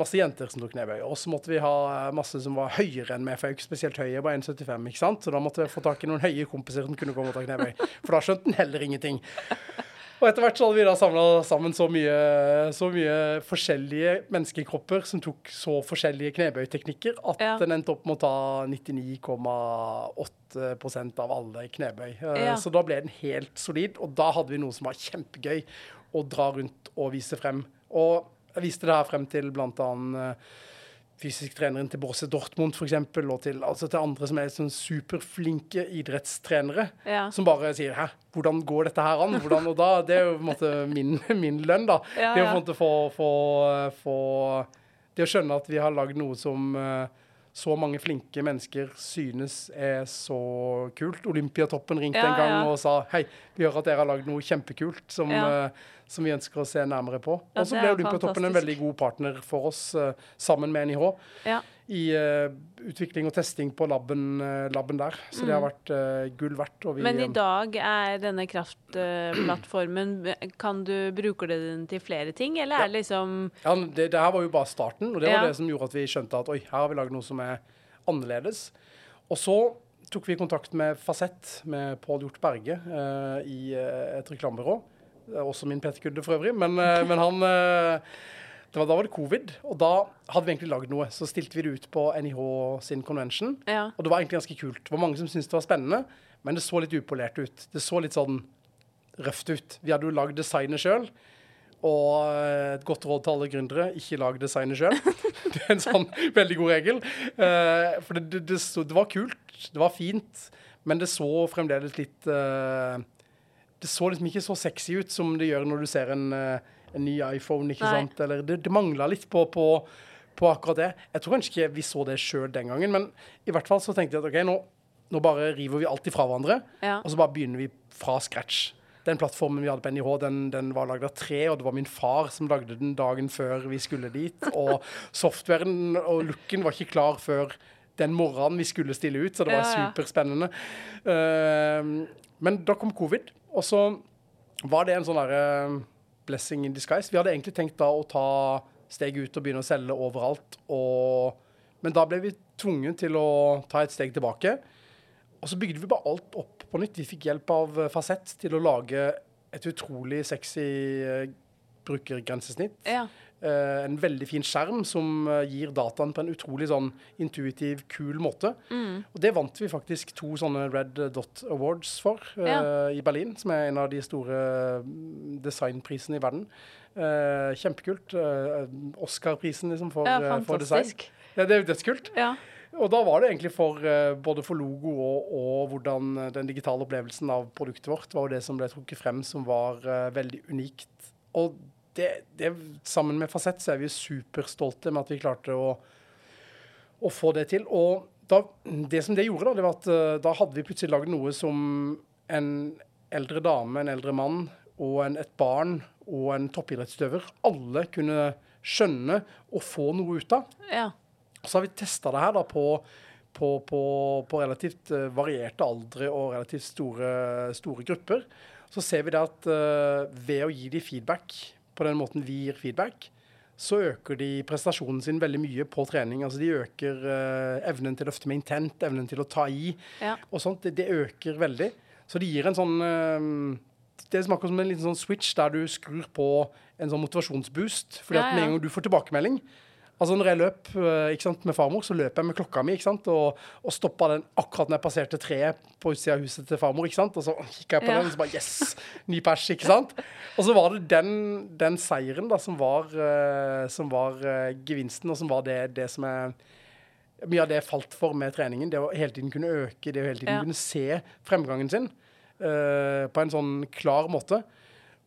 masse jenter som tok knebøy. Og så måtte vi ha eh, masse som var høyere enn meg, for jeg er ikke spesielt høy, jeg bare 1,75. ikke sant? Så da måtte vi få tak i noen høye kompiser som kunne komme og ta knebøy. For da skjønte den heller ingenting. Og etter hvert så hadde vi da samla sammen så mye, så mye forskjellige menneskekropper som tok så forskjellige knebøyteknikker at Ja. den endte opp med å ta 99,8% av alle knebøy. Eh, Ja. Så da ble den helt solid, og da hadde vi noe som var kjempegøy å dra rundt og vise frem. Og jeg viste det her frem til blant annet eh, fysisk treneren til Borse Dortmund for eksempel, og til, altså til andre som er sånn superflinke idrettstrenere, Ja. som bare sier 'hæ, hvordan går dette her an?' Hvordan, og da, Det er jo på en måte min, min lønn, da. Ja, Det å ja. på en måte få, få, få Det å skjønne at vi har lagd noe som eh, så mange flinke mennesker synes er så kult. Olympiatoppen ringte Ja, en gang ja. og sa 'hei, vi hører at dere har lagd noe kjempekult som, Ja. uh, som vi ønsker å se nærmere på'. Og så ble Olympiatoppen Olympiatoppen en veldig god partner for oss, uh, sammen med NIH Ja. I uh, utvikling og testing på laben, uh, laben der. Så det har vært uh, gull verdt. Og vi, Mm. Men i eh, dag er denne kraftplattformen Kan du bruke den til flere ting, eller er det liksom ja, det, det her var jo bare starten, og det var Ja. det som gjorde at vi skjønte at oi, her har vi lagd noe som er annerledes. Og så tok vi kontakt med Fasett, med Pål Hjort Berge, eh, i eh, et reklamebyrå. Også min Peter Kudde for øvrig, men, eh, men han eh, det var, Da var det covid, og da hadde vi egentlig lagd noe. Så stilte vi det ut på NIH sin convention. Ja. Og det var egentlig ganske kult. Det var mange som syntes det var spennende, men det så litt upolert ut. Det så litt sånn røft ut. Vi hadde jo lagd designet sjøl. Og eh, et godt råd til alle gründere, ikke lag designet sjøl. Det er en sånn veldig god regel. Eh, For det, det, det, så, det var kult, det var fint, men det så fremdeles litt eh, Det så liksom ikke så sexy ut som det gjør når du ser en, en ny iPhone, ikke Nei. sant? Eller det, det mangla litt på, på, på akkurat det. Jeg tror kanskje ikke vi så det sjøl den gangen, men i hvert fall så tenkte jeg at OK, nå, nå bare river vi alt ifra hverandre, Ja. og så bare begynner vi fra scratch. Den plattformen vi hadde på NIH, den, den var lagd av tre, og det var min far som lagde den dagen før vi skulle dit. Og softwaren og looken var ikke klar før den morgenen vi skulle stille ut, så det var Ja, ja. superspennende. Uh, men da kom covid, og så var det en sånn derre blessing in disguise. Vi hadde egentlig tenkt da å ta steget ut og begynne å selge overalt, og, men da ble vi tvunget til å ta et steg tilbake. Og så bygde vi bare alt opp på nytt. Vi fikk hjelp av eh, Fasett til å lage et utrolig sexy eh, brukergrensesnitt. Ja. Eh, en veldig fin skjerm som eh, gir dataen på en utrolig sånn intuitiv, kul måte. Mm. Og det vant vi faktisk to sånne Red Dot Awards for ja. uh, i Berlin, som er en av de store mm, designprisene i verden. Uh, kjempekult. Uh, Oscar-prisen liksom for, ja, eh, for design. Ja, det er jo dødskult. Ja. Og da var det egentlig for eh, både for logo og, og hvordan eh, den digitale opplevelsen av produktet vårt var jo det som ble trukket frem som var eh, veldig unikt. Og det, det, sammen med Fasett så er vi superstolte med at vi klarte å, å få det til. Og da, det som det gjorde, da, det var at eh, da hadde vi plutselig lagd noe som en eldre dame, en eldre mann og en, et barn og en toppidrettsutøver alle kunne skjønne og få noe ut av. ja. Så har vi testa det her da på, på, på, på relativt eh, varierte aldre og relativt store, store grupper. Så ser vi det at uh, ved å gi de feedback på den måten vi gir feedback, så øker de prestasjonen sin veldig mye på trening. Altså de øker uh, evnen til å løfte med intent, evnen til å ta i Ja. og sånt. Det, det øker veldig. Så det gir en sånn uh, Det smaker som en liten sånn switch der du skrur på en sånn motivasjonsboost. Fordi Ja, at med en gang du får tilbakemelding Altså Når jeg løp eh, sant, med farmor, så løp jeg med klokka mi sant, og, og stoppa den akkurat når jeg passerte treet på utsida av huset til farmor. Og så kikka jeg på Ja. den, og så bare Yes! Ny pers, ikke sant? Og så var det den, den seieren da som var, eh, som var eh, gevinsten, og som var det, det som jeg mye av det jeg falt for med treningen. Det å hele tiden kunne øke, det å hele tiden Ja. kunne se fremgangen sin uh, på en sånn klar måte.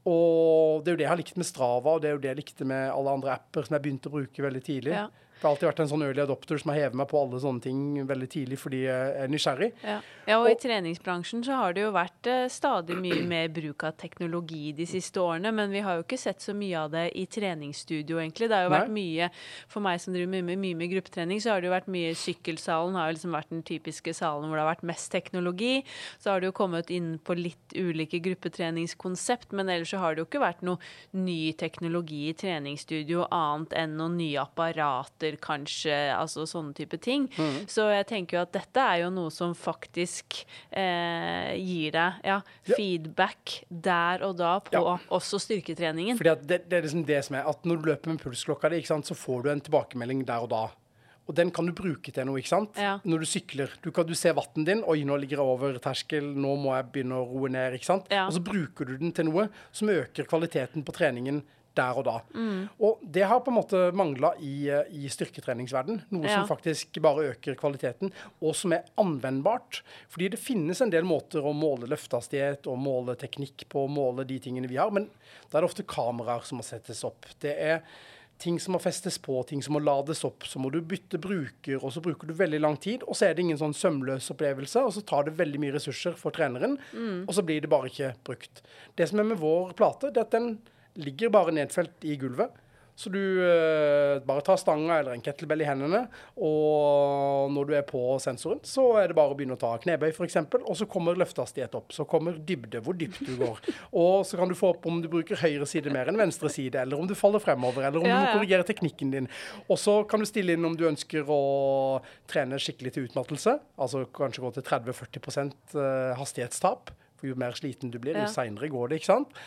Og det er jo det jeg har likt med Strava, og det er jo det jeg likte med alle andre apper som jeg begynte å bruke veldig tidlig. Ja. Det har alltid vært en sånn early adopter som har hevet meg på alle sånne ting veldig tidlig fordi jeg er nysgjerrig. Ja. ja, og i treningsbransjen så har det jo vært eh, stadig mye mer bruk av teknologi de siste årene, men vi har jo ikke sett så mye av det i treningsstudio, egentlig. Det har jo Nei. vært mye, for meg som driver mye med, mye med gruppetrening, så har det jo vært mye Sykkelsalen har jo liksom vært den typiske salen hvor det har vært mest teknologi. Så har det jo kommet inn på litt ulike gruppetreningskonsept, men ellers så har det jo ikke vært noe ny teknologi i treningsstudio annet enn noen nye apparater, kanskje, altså sånne type ting. Mm. Så jeg tenker jo at dette er jo noe som faktisk eh, gir deg ja, feedback der og da på Ja. også styrketreningen. Fordi det, det er liksom det som er at når du løper med pulsklokka di, så får du en tilbakemelding der og da. Og den kan du bruke til noe, ikke sant? Ja. Når du sykler. Du, kan, du ser vatten din. Oi, nå ligger jeg over terskel. Nå må jeg begynne å roe ned. ikke sant? Ja. Og så bruker du den til noe som øker kvaliteten på treningen der og da. Mm. Og det har på en måte mangla i, eh, i styrketreningsverden. Noe Ja. som faktisk bare øker kvaliteten, og som er anvendbart. Fordi det finnes en del måter å måle løftehastighet og måle teknikk på, måle de tingene vi har, men da er det ofte kameraer som må settes opp. Det er ting som må festes på, ting som må lades opp. Så må du bytte bruker, og så bruker du veldig lang tid. Og så er det ingen sånn sømløs opplevelse, og så tar det veldig mye ressurser for treneren, og så blir det bare ikke brukt. Det som er med vår plate, det er at den ligger bare nedfelt i gulvet. Så du eh, bare tar stanga eller en kettlebell i hendene, og når du er på sensoren, så er det bare å begynne å ta knebøy f.eks., og så kommer løftehastighet opp. Så kommer dybde, hvor dypt du går. Og så kan du få opp om du bruker høyre side mer enn venstre side, eller om du faller fremover, eller om Ja, du må korrigere teknikken din. Og så kan du stille inn om du ønsker å trene skikkelig til utmattelse, altså kanskje gå til 30-40 eh, hastighetstap. For jo mer sliten du blir, jo seinere går det, ikke sant?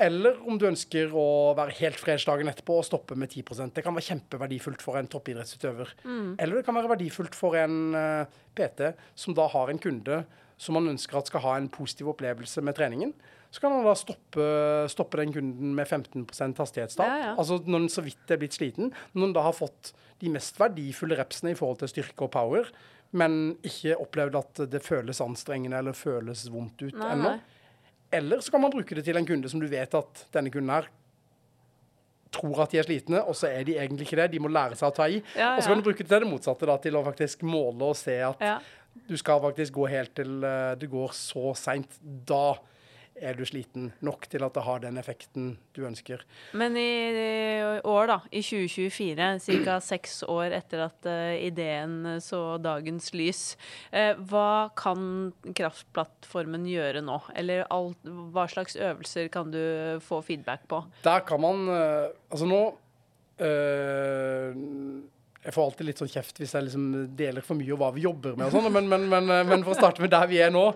Eller om du ønsker å være helt fresh dagen etterpå og stoppe med 10 Det kan være kjempeverdifullt for en toppidrettsutøver. Eller det kan være verdifullt for en uh, PT som da har en kunde som man ønsker at skal ha en positiv opplevelse med treningen. Så kan man da stoppe, stoppe den kunden med 15 hastighetstap. Ja, ja. Altså når den så vidt er blitt sliten. Når den da har fått de mest verdifulle repsene i forhold til styrke og power, men ikke opplevd at det føles anstrengende eller føles vondt ut ennå. Eller så kan man bruke det til en kunde som du vet at denne kunden her tror at de er slitne, og så er de egentlig ikke det. De må lære seg å ta i. Ja, Og så kan du bruke det til det motsatte, da, til å faktisk måle og se at Ja. du skal faktisk gå helt til uh, det går så seint. Da er du sliten nok til at det har den effekten du ønsker. Men i år, da, i 2024, ca. seks år etter at uh, ideen så dagens lys, uh, hva kan kraftplattformen gjøre nå? Eller alt, hva slags øvelser kan du få feedback på? Der kan man uh, Altså nå jeg får alltid litt sånn kjeft hvis jeg liksom deler for mye av hva vi jobber med og sånn, men, men, men, men, for å starte med der vi er nå,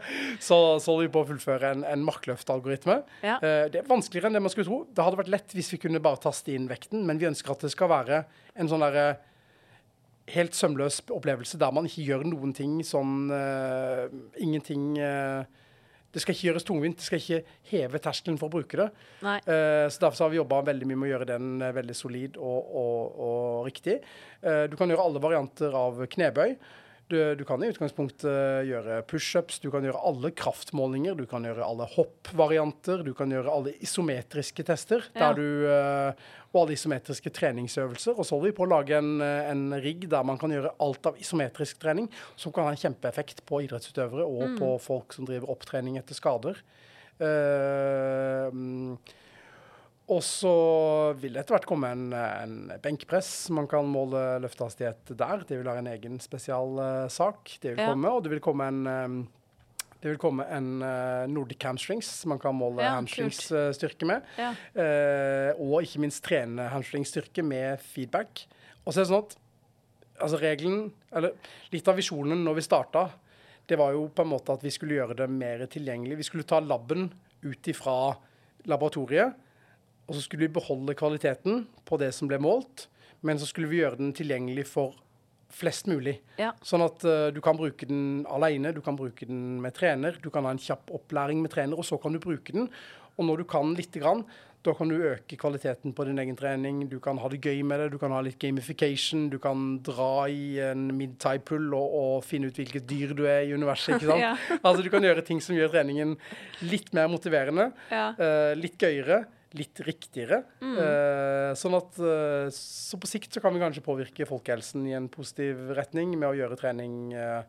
så, så holder vi på å fullføre en, en markløftalgoritme. Ja. Uh, det er vanskeligere enn det man skulle tro. Det hadde vært lett hvis vi kunne bare taste inn vekten, men vi ønsker at det skal være en sånn derre helt sømløs opplevelse der man ikke gjør noen ting sånn uh, Ingenting uh, det skal ikke gjøres tungvint. Det skal ikke heve terskelen for å bruke det. Uh, så Derfor har vi jobba veldig mye med å gjøre den uh, veldig solid og, og, og riktig. Uh, du kan gjøre alle varianter av knebøy. Du, du, kan i utgangspunktet gjøre pushups, du kan gjøre alle kraftmålinger, du kan gjøre alle hoppvarianter, du kan gjøre alle isometriske tester ja. du, uh, og alle isometriske treningsøvelser. Og så holder vi på å lage en, eh, en, rigg der man kan gjøre alt av isometrisk trening, som kan ha en kjempeeffekt på idrettsutøvere og mm. på folk som driver opptrening etter skader. Uh, og så vil det etter hvert komme en, en, benkpress. Man kan måle løftehastighet der. Det vil være en egen spesialsak. Uh, det vil ja. komme. Og det vil komme en, um, det vil komme en uh, Nordic hamstrings man kan måle ja, hamstringsstyrke med. Ja. Uh, og ikke minst trene hamstringsstyrke med feedback. Og så er det sånn at altså regelen, eller litt av visjonen når vi starta, det var jo på en måte at vi skulle gjøre det mer tilgjengelig. Vi skulle ta laben ut ifra laboratoriet og så skulle vi beholde kvaliteten på det som ble målt, men så skulle vi gjøre den tilgjengelig for flest mulig. Ja. Sånn at uh, du kan bruke den alene, du kan bruke den med trener, du kan ha en kjapp opplæring med trener, og så kan du bruke den. Og når du kan lite grann, da kan du øke kvaliteten på din egen trening. Du kan ha det gøy med det, du kan ha litt gamification. Du kan dra i en mid-tie pull og, og, finne ut hvilket dyr du er i universet. ikke sant? ja. Altså Du kan gjøre ting som gjør treningen litt mer motiverende, ja. uh, litt gøyere litt riktigere. Mm. Eh, sånn at uh, Så på sikt så kan vi kanskje påvirke folkehelsen i en positiv retning med å gjøre trening eh,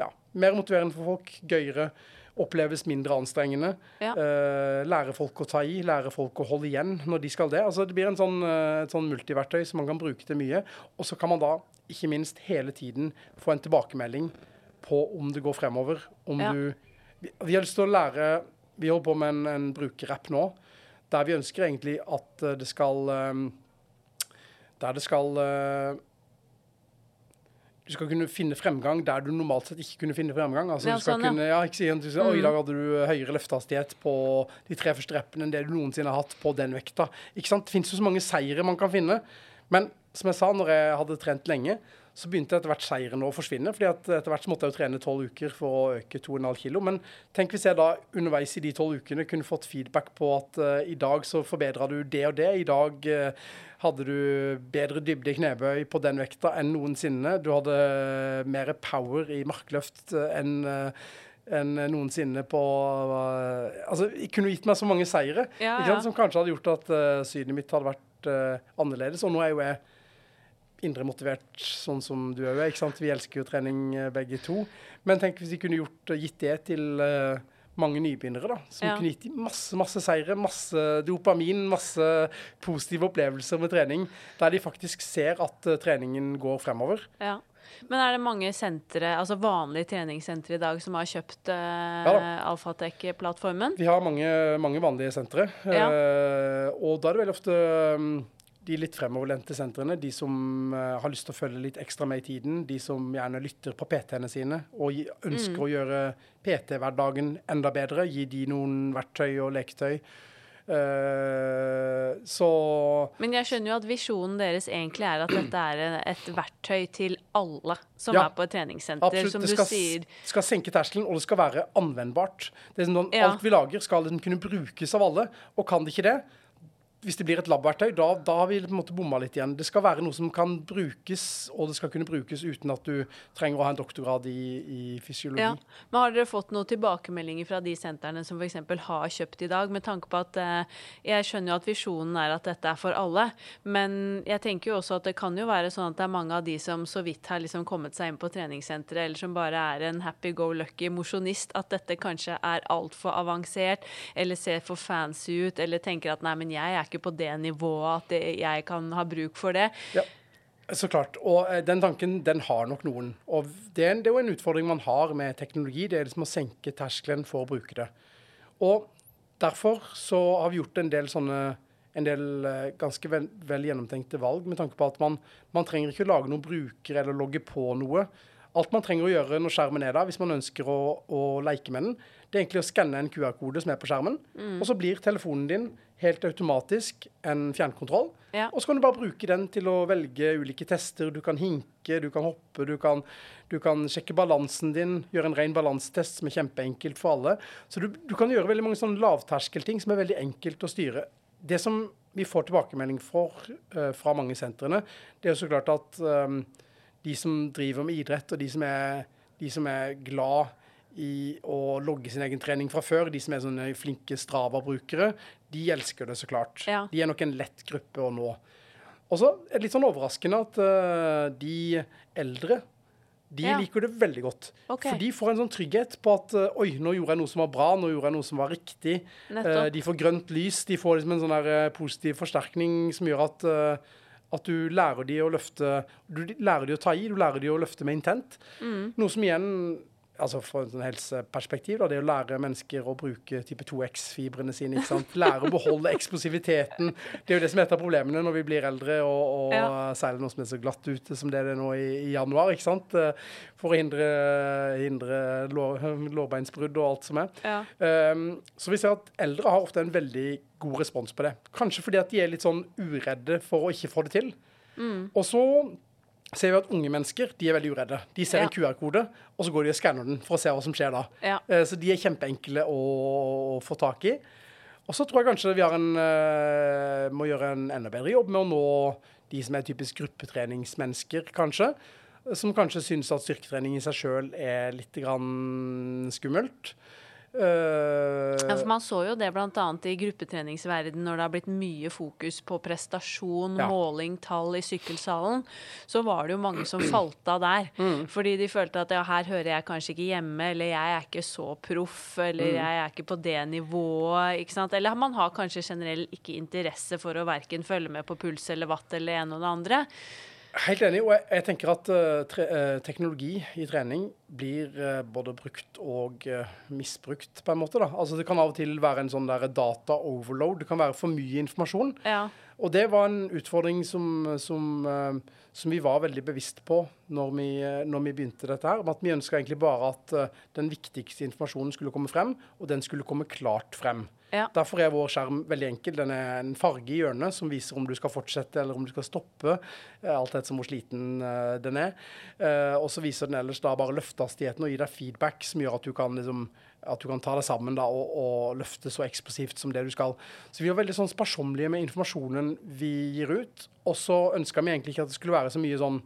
ja, mer motiverende for folk, gøyere, oppleves mindre anstrengende. Ja. lære folk å ta i, lære folk å holde igjen når de skal det. Altså Det blir en sånn, et sånn multiverktøy som man kan bruke til mye. Og så kan man da ikke minst hele tiden få en tilbakemelding på om det går fremover. Om ja. du vi, vi, har lyst til å lære Vi holder på med en, en brukerapp nå der vi ønsker egentlig at eh, det skal eh, Der det skal eh, du skal kunne finne fremgang der du normalt sett ikke kunne finne fremgang. Altså, ja, du skal sånn, kunne, ja, ikke si en, du mm. I dag hadde du høyere løftehastighet på de tre første reppene enn det du noensinne har hatt på den vekta. Ikke sant? Det finnes jo så mange seire man kan finne. Men som jeg sa, når jeg hadde trent lenge, så begynte etter hvert seieren å forsvinne. fordi at etter hvert så måtte jeg jo trene tolv uker for å øke 2,5 kilo. Men tenk hvis jeg da underveis i de tolv ukene kunne fått feedback på at uh, i dag så forbedra du det og det. I dag uh, hadde du bedre dybde i knebøy på den vekta enn noensinne. Du hadde mer power i markløft uh, enn enn noensinne på Altså, jeg kunne gitt meg så mange seire ja, ja. som kanskje hadde gjort at synet mitt hadde vært annerledes. Og nå er jo jeg indre motivert, sånn som du òg er. ikke sant? Vi elsker jo trening eh, begge to. Men tenk hvis vi kunne gjort, eh, gitt det til uh, mange nybegynnere, da. Som ja. kunne gitt dem masse, masse seire, masse dopamin, masse positive opplevelser med trening. Der de faktisk ser at uh, treningen går fremover. Ja. Men er det mange sentre, altså vanlige treningssentre i dag som har kjøpt uh, ja, Alfatek-plattformen? Vi har mange, mange vanlige sentre. Ja. Uh, og da er det veldig ofte um, de litt fremoverlente sentrene, de som uh, har lyst til å følge litt ekstra med i tiden, de som gjerne lytter på PT-ene sine og ønsker mm. å gjøre PT-hverdagen enda bedre, gi de noen verktøy og leketøy. Uh, så Men jeg skjønner jo at visjonen deres egentlig er at dette er et verktøy til alle som ja, er på et treningssenter, absolutt. som det skal, du sier. Det skal senke terskelen, og det skal være anvendbart. Det er sånn, ja. Alt vi lager, skal kunne brukes av alle. Og kan det ikke det, hvis det blir et labverktøy, da, da har vi på en måte bomma litt igjen. Det skal være noe som kan brukes, og det skal kunne brukes uten at du trenger å ha en doktorgrad i, i fysiologi. Ja. Men Har dere fått noen tilbakemeldinger fra de sentrene som f.eks. har kjøpt i dag, med tanke på at eh, jeg skjønner jo at visjonen er at dette er for alle, men jeg tenker jo også at det kan jo være sånn at det er mange av de som så vidt har liksom kommet seg inn på treningssenteret, eller som bare er en happy go lucky mosjonist, at dette kanskje er altfor avansert, eller ser for fancy ut, eller tenker at nei, men jeg er ikke ikke på det nivået at det, jeg kan ha bruk for det. Ja. Så klart. Og eh, den tanken den har nok noen. Og det er, det er jo en utfordring man har med teknologi. Det er liksom å senke terskelen for å bruke det. Og derfor så har vi gjort en del sånne en del eh, ganske vel, vel gjennomtenkte valg med tanke på at man, man trenger ikke lage noen bruker eller logge på noe. Alt man trenger å gjøre når skjermen er der, hvis man ønsker å, å leke med den, det er egentlig å skanne en QR-kode som er på skjermen. Mm. Og så blir telefonen din helt automatisk en fjernkontroll. Ja. Og så kan du bare bruke den til å velge ulike tester. Du kan hinke, du kan hoppe, du kan, du kan sjekke balansen din, gjøre en ren balansetest som er kjempeenkelt for alle. Så du, du kan gjøre veldig mange sånne lavterskelting som er veldig enkelt å styre. Det som vi får tilbakemelding for uh, fra mange sentrene, det er jo så klart at um, de som driver med idrett, og de som er, de som er glad i å logge sin egen trening fra før, de som er sånne flinke Strava-brukere, de elsker det så klart. Ja. De er nok en lett gruppe å nå. Og så er det litt sånn overraskende at uh, de eldre de ja. liker det veldig godt. Okay. For de får en sånn trygghet på at uh, oi, nå gjorde jeg noe som var bra, nå gjorde jeg noe som var riktig. Uh, de får grønt lys, de får liksom en sånn der, positiv forsterkning som gjør at at du lærer de å løfte Du lærer de å ta i, du lærer de å løfte med intent. Mm. Noe som igjen altså Fra et sånn helseperspektiv, da, det å lære mennesker å bruke type 2X-fibrene sine. ikke sant? Lære å beholde eksplosiviteten. Det er jo det som er et av problemene når vi blir eldre, og, og ja. særlig noe som er så glatt ute som det er det nå i, i januar. ikke sant? For å hindre, hindre lår, lårbeinsbrudd og alt som er. Ja. Um, så vi ser at eldre har ofte en veldig god respons på det. Kanskje fordi at de er litt sånn uredde for å ikke få det til. Mm. Og så ser vi at unge mennesker de er veldig uredde. De ser ja. en QR-kode, og så går de og skanner den for å se hva som skjer da. Ja. Uh, så de er kjempeenkle å, få tak i. Og så tror jeg kanskje vi en, uh, må gjøre en enda bedre jobb med å nå de som er typisk gruppetreningsmennesker, kanskje. Som kanskje syns at styrketrening i seg sjøl er litt skummelt. Uh, ja, for Man så jo det bl.a. i gruppetreningsverden når det har blitt mye fokus på prestasjon, ja. måling, tall i sykkelsalen. Så var det jo mange som falt av der. Mm. Fordi de følte at ja, her hører jeg kanskje ikke hjemme, eller jeg er ikke så proff, eller mm. jeg er ikke på det nivået. ikke sant? Eller man har kanskje generelt ikke interesse for å verken følge med på puls eller watt eller en og det andre. Helt enig. Og jeg, jeg tenker at uh, tre, uh, teknologi i trening blir uh, både brukt og misbrukt, på en måte. da. Altså Det kan av og til være en sånn der data overload. Det kan være for mye informasjon. Ja. Og det var en utfordring som, som, som, vi var veldig bevisst på når vi, når vi begynte dette her. At vi ønska egentlig bare at den viktigste informasjonen skulle komme frem, og den skulle komme klart frem. Ja. Derfor er vår skjerm veldig enkel. Den er en farge i hjørnet som viser om du skal fortsette eller om du skal stoppe. Eh, alt etter hvor sliten uh, den er. Uh, og så viser den ellers da bare løftehastigheten og gir deg feedback som gjør at du kan, liksom, at du kan ta det sammen da, og, og, løfte så eksplosivt som det du skal. Så vi er veldig sånn sparsommelige med informasjonen vi gir ut. Og så ønska vi egentlig ikke at det skulle være så mye sånn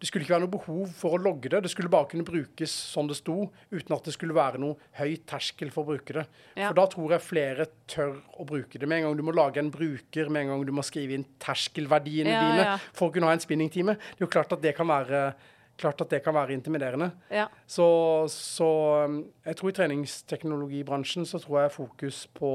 det skulle ikke være noe behov for å logge det. Det skulle bare kunne brukes som det sto, uten at det skulle være noe høy terskel for å bruke det. Ja. For da tror jeg flere tør å bruke det. Med en gang du må lage en bruker, med en gang du må skrive inn terskelverdiene ja, dine ja. for å kunne ha en spinningtime, det er jo klart at det kan være klart at det kan være intimiderende. Ja. Så, så, um, jeg tror i treningsteknologibransjen så tror jeg fokus på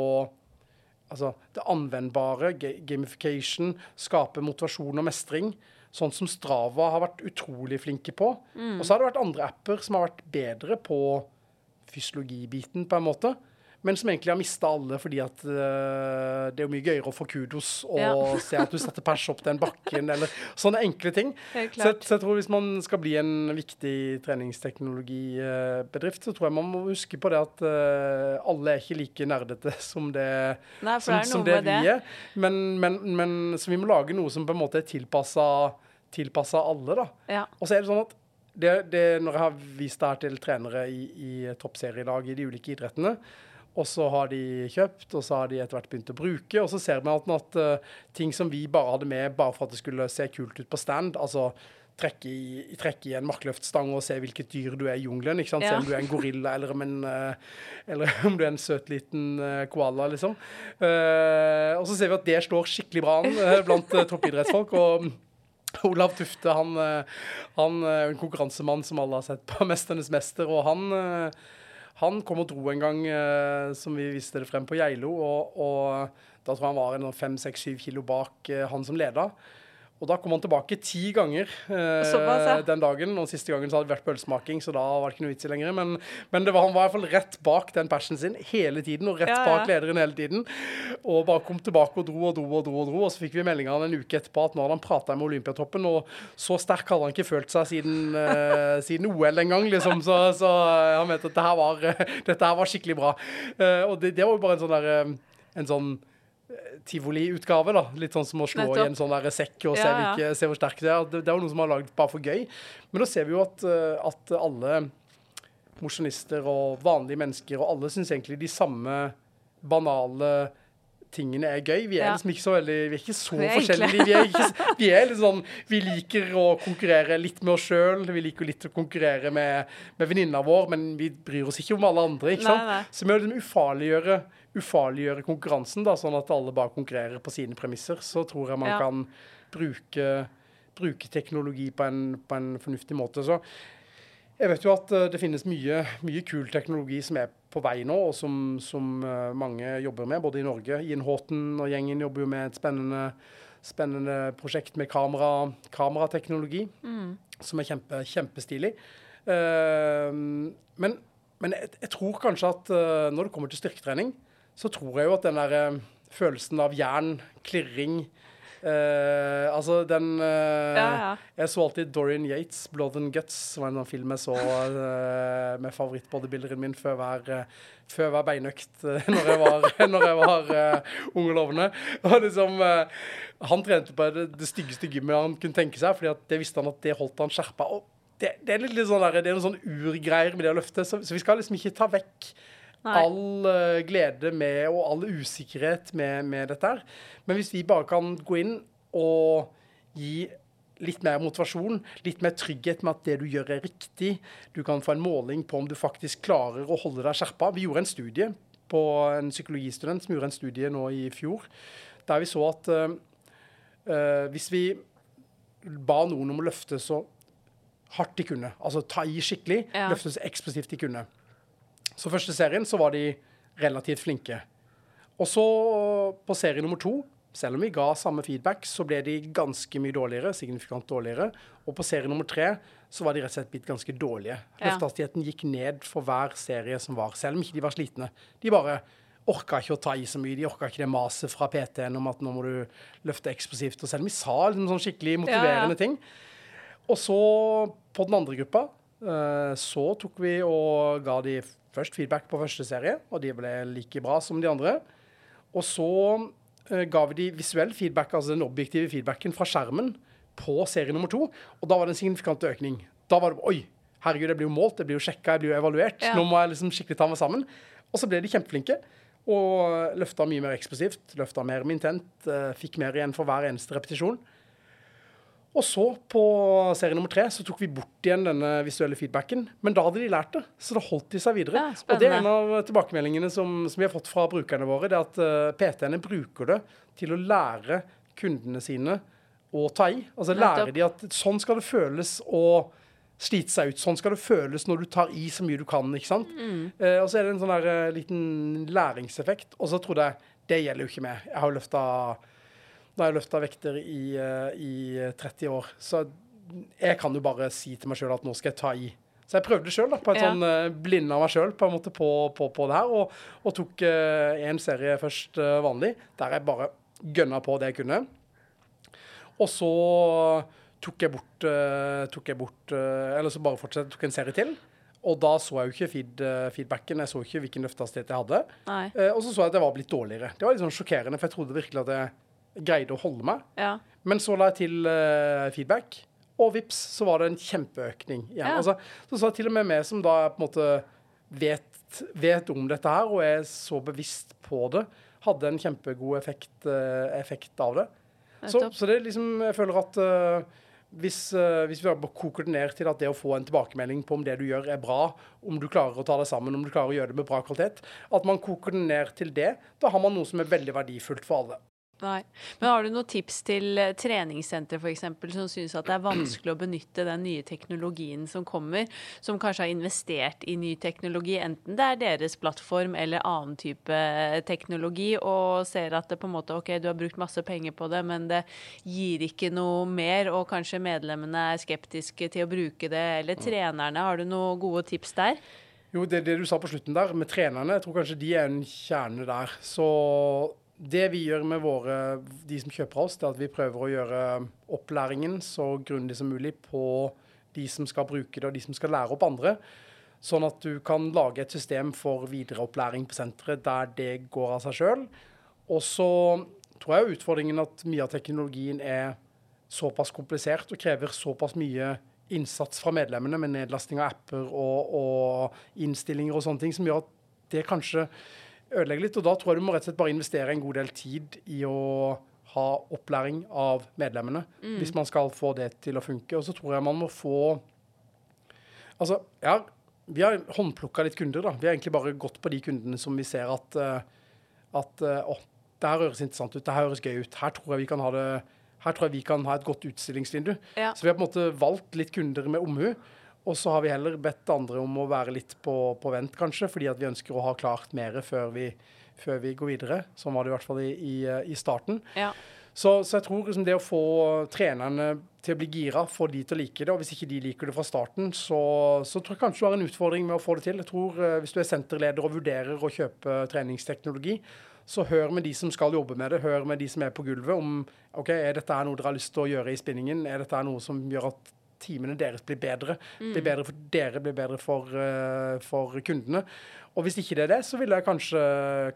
altså, det anvendbare, gamification, skape motivasjon og mestring sånn som Strava har vært utrolig flinke på. Mm. Og så har det vært andre apper som har vært bedre på fysiologibiten, på en måte. Men som egentlig har mista alle fordi at uh, det er jo mye gøyere å få kudos og ja. se at du setter pers opp den bakken, eller sånne enkle ting. Så, så, jeg tror hvis man skal bli en viktig treningsteknologibedrift, så tror jeg man må huske på det at uh, alle er ikke like nerdete som det, Nei, som, det, som det vi er. Men, men, men, så vi må lage noe som på en måte er tilpassa tilpassa alle. da. Ja. Og så er det sånn at det, det, når jeg har vist det her til trenere i, i toppserielag i de ulike idrettene, Og så har de kjøpt, og så har de etter hvert begynt å bruke. Og så ser vi at, at uh, ting som vi bare hadde med bare for at det skulle se kult ut på stand, altså trekke i, trekke i en markløftstang og se hvilket dyr du er i jungelen. ikke sant? Ja. Se om du er en gorilla eller om, en, uh, eller om du er en søt liten uh, koala, liksom. og så ser vi at det slår skikkelig bra an blant toppidrettsfolk. og Olav Tufte han, han er en konkurransemann som alle har sett på 'Mesternes mester'. og han han kom og dro en gang, eh, som vi viste det frem på Geilo, og, og, da tror jeg han var en fem, seks, syv kilo bak eh, han som leda. Og da kom han tilbake ti ganger eh, ja. den dagen. Og siste gangen så hadde det vært pølsemaking, så da var det ikke noe vits i lenger. Men, men var, han var i hvert fall rett bak den passionen sin hele tiden, og rett ja, bak lederen hele tiden. Og bare kom tilbake og dro og dro og dro. Og dro, og så fikk vi melding av en uke etterpå at nå hadde han prata med Olympiatoppen, og så sterk hadde han ikke følt seg siden, eh, siden OL en gang, liksom. Så, så han mente at det her var, dette her var skikkelig bra. Eh, og det, det, var jo bare en sånn der, en sånn tivoliutgave. da, Litt sånn som å slå Nettopp. i en sånn der sekk og se, hvilke, se, hvor sterk det er. Det, det er jo noe som har lagd bare for gøy. Men nå ser vi jo at, eh, at alle mosjonister og vanlige mennesker og alle syns egentlig de samme banale tingene er gøy. Vi er ja. liksom ikke så veldig, vi er ikke så er forskjellige. Vi er, ikke, vi er litt sånn, vi liker å konkurrere litt med oss sjøl. Vi liker litt å konkurrere med, med venninna vår, men vi bryr oss ikke om alle andre. ikke sant? Nei, nei. Så vi må liksom ufarliggjøre, ufarliggjøre konkurransen, da, sånn at alle bare konkurrerer på sine premisser. Så tror jeg man ja. kan bruke, bruke teknologi på en, på en fornuftig måte. Så jeg vet jo at uh, det finnes mye, mye, kul teknologi som er på vei nå, og som, som uh, mange jobber med, både i Norge. Ian Horton og gjengen jobber jo med et spennende, spennende prosjekt med kamera, kamerateknologi, mm. som er kjempe, kjempestilig. Uh, men, men jeg, jeg, tror kanskje at når det kommer til styrketrening, så tror jeg jo at den der følelsen av jern, klirring, Uh, altså, den uh, ja, ja. Jeg så alltid Dorian Yates, 'Blood and Guts', som var en film jeg så uh, med favorittbodybuilderen min før hver, før hver beinøkt når jeg var, når jeg var ung og lovende. Og liksom, han trente på det, det styggeste gymmet han kunne tenke seg, fordi det visste han at det holdt han skjerpa. Og det, det, er litt, litt sånn der, det er noen sånn urgreier med det å løfte, så, så vi skal liksom ikke ta vekk Nei. all uh, glede med, og all usikkerhet med, med, dette her. Men hvis vi bare kan gå inn og gi litt mer motivasjon, litt mer trygghet med at det du gjør, er riktig. Du kan få en måling på om du faktisk klarer å holde deg skjerpa. Vi gjorde en studie på en psykologistudent som gjorde en studie nå i fjor, der vi så at uh, uh, hvis vi ba noen om å løfte så hardt de kunne, altså ta i skikkelig, ja. løfte så eksplosivt de kunne, så første serien så var de relativt flinke. Og så på serie nummer to, selv om vi ga samme feedback, så ble de ganske mye dårligere, signifikant dårligere. Og på serie nummer tre så var de rett og slett blitt ganske dårlige. Løftehastigheten gikk ned for hver serie som var, selv om ikke de var slitne. De bare orka ikke å ta i så mye. De orka ikke det maset fra PT-en om at nå må du løfte eksplosivt. Og selv om vi sa liksom sånn skikkelig motiverende ja, ja. ting. Og så, på den andre gruppa, eh, så tok vi og ga de først feedback på første serie, og de ble like bra som de andre. Og så uh, ga vi de visuell feedback, altså den objektive feedbacken fra skjermen på serie nummer to, og da var det en signifikant økning. Da var det Oi, herregud, jeg blir jo målt, jeg blir jo sjekka, jeg blir jo evaluert. Ja. Nå må jeg liksom skikkelig ta meg sammen. Og så ble de kjempeflinke. Og løfta mye mer eksplosivt, løfta mer intent, uh, fikk mer igjen for hver eneste repetisjon. Og så, på serie nummer tre, så tok vi bort igjen denne visuelle feedbacken. Men da hadde de lært det, så da holdt de seg videre. Ja, og det er en av tilbakemeldingene som, som, vi har fått fra brukerne våre, det er at uh, eh, PT-ene bruker det til å lære kundene sine å ta i. Altså lære de at sånn skal det føles å slite seg ut. Sånn skal det føles når du tar i så mye du kan. ikke sant? Mm. Uh, og så er det en sånn der, uh, liten læringseffekt. Og så trodde jeg det gjelder jo ikke meg. Jeg har jo løfta har jeg løfta vekter i, eh, i, 30 år, så jeg kan jo bare si til meg sjøl at nå skal jeg ta i. Så jeg prøvde sjøl, på en ja. sånn blind blinde av meg sjøl, på, på, på, på det her. Og, og tok én uh, serie først uh, vanlig, der jeg bare gønna på det jeg kunne. Og så tok jeg bort, tok jeg bort Eller så bare fortsatte, tok en serie til. Og da så jeg jo ikke feed, feedbacken, jeg så ikke hvilken løftehastighet jeg hadde. og så så jeg at jeg var blitt dårligere. Det var litt sånn sjokkerende, for jeg trodde virkelig at jeg greide å holde meg. Ja. Men så la jeg til uh, feedback, og vips, så var det en kjempeøkning igjen. Ja. Altså, så sa til og med meg som da på en måte vet vet, om dette her og er så bevisst på det, hadde en kjempegod effekt, uh, effekt av det. Så, så det er liksom, jeg føler at uh, hvis, hvis vi bare koker det ned til at det å få en tilbakemelding på om det du gjør er bra, om du klarer å ta det sammen, om du klarer å gjøre det med bra kvalitet, at man koker det ned til det, da har man noe som er veldig verdifullt for alle. Nei. Men har du noen tips til treningssenter treningssentre f.eks. som syns at det er vanskelig å benytte den nye teknologien som kommer, som kanskje har investert i ny teknologi, enten det er deres plattform eller annen type eh, teknologi, og ser at det på en måte OK, du har brukt masse penger på det, men det gir ikke noe mer, og kanskje medlemmene er skeptiske til å bruke det, eller trenerne. Har du noen gode tips der? Jo, det, det du sa på slutten der, med trenerne, jeg tror kanskje de er en kjerne der. Så det vi gjør med våre, de som kjøper oss, det er at vi prøver å gjøre opplæringen så grundig som mulig på de som skal bruke det, og de som skal lære opp andre. Sånn at du kan lage et system for videreopplæring på senteret der det går av seg sjøl. Og så tror jeg utfordringen at mye av teknologien er såpass komplisert og krever såpass mye innsats fra medlemmene med nedlasting av apper og, og innstillinger og sånne ting, som gjør at det kanskje ødelegger litt. Og da tror jeg du må rett og slett bare investere en god del tid i å ha opplæring av medlemmene, hvis man skal få det til å funke. Og så tror jeg man må få Altså, ja, vi har håndplukka litt kunder, da. Vi har egentlig bare gått på de kundene som vi ser at eh, at eh, å, det her høres interessant ut, det her høres gøy ut. Her tror jeg vi kan ha det her tror jeg vi kan ha et godt utstillingsvindu. Ja. Så vi har på en måte valgt litt kunder med omhu. Og så har vi heller bedt andre om å være litt på, på vent, kanskje, fordi at vi ønsker å ha klart mer før vi, før vi går videre. Sånn var det i hvert fall i, i, i starten. Ja. Så, så jeg tror liksom det å få trenerne til å bli gira, få de til å like det, og hvis ikke de liker det fra starten, så, så tror jeg kanskje du har en utfordring med å få det til. Jeg tror eh, Hvis du er senterleder og vurderer å kjøpe treningsteknologi, så hør med de som skal jobbe med det, hør med de som er på gulvet om ok, er dette noe dere har lyst til å gjøre i spinningen, er dette noe som gjør at timene deres blir bedre, blir bedre for dere, blir bedre for, uh, for kundene. Og hvis ikke det er det, så ville jeg kanskje,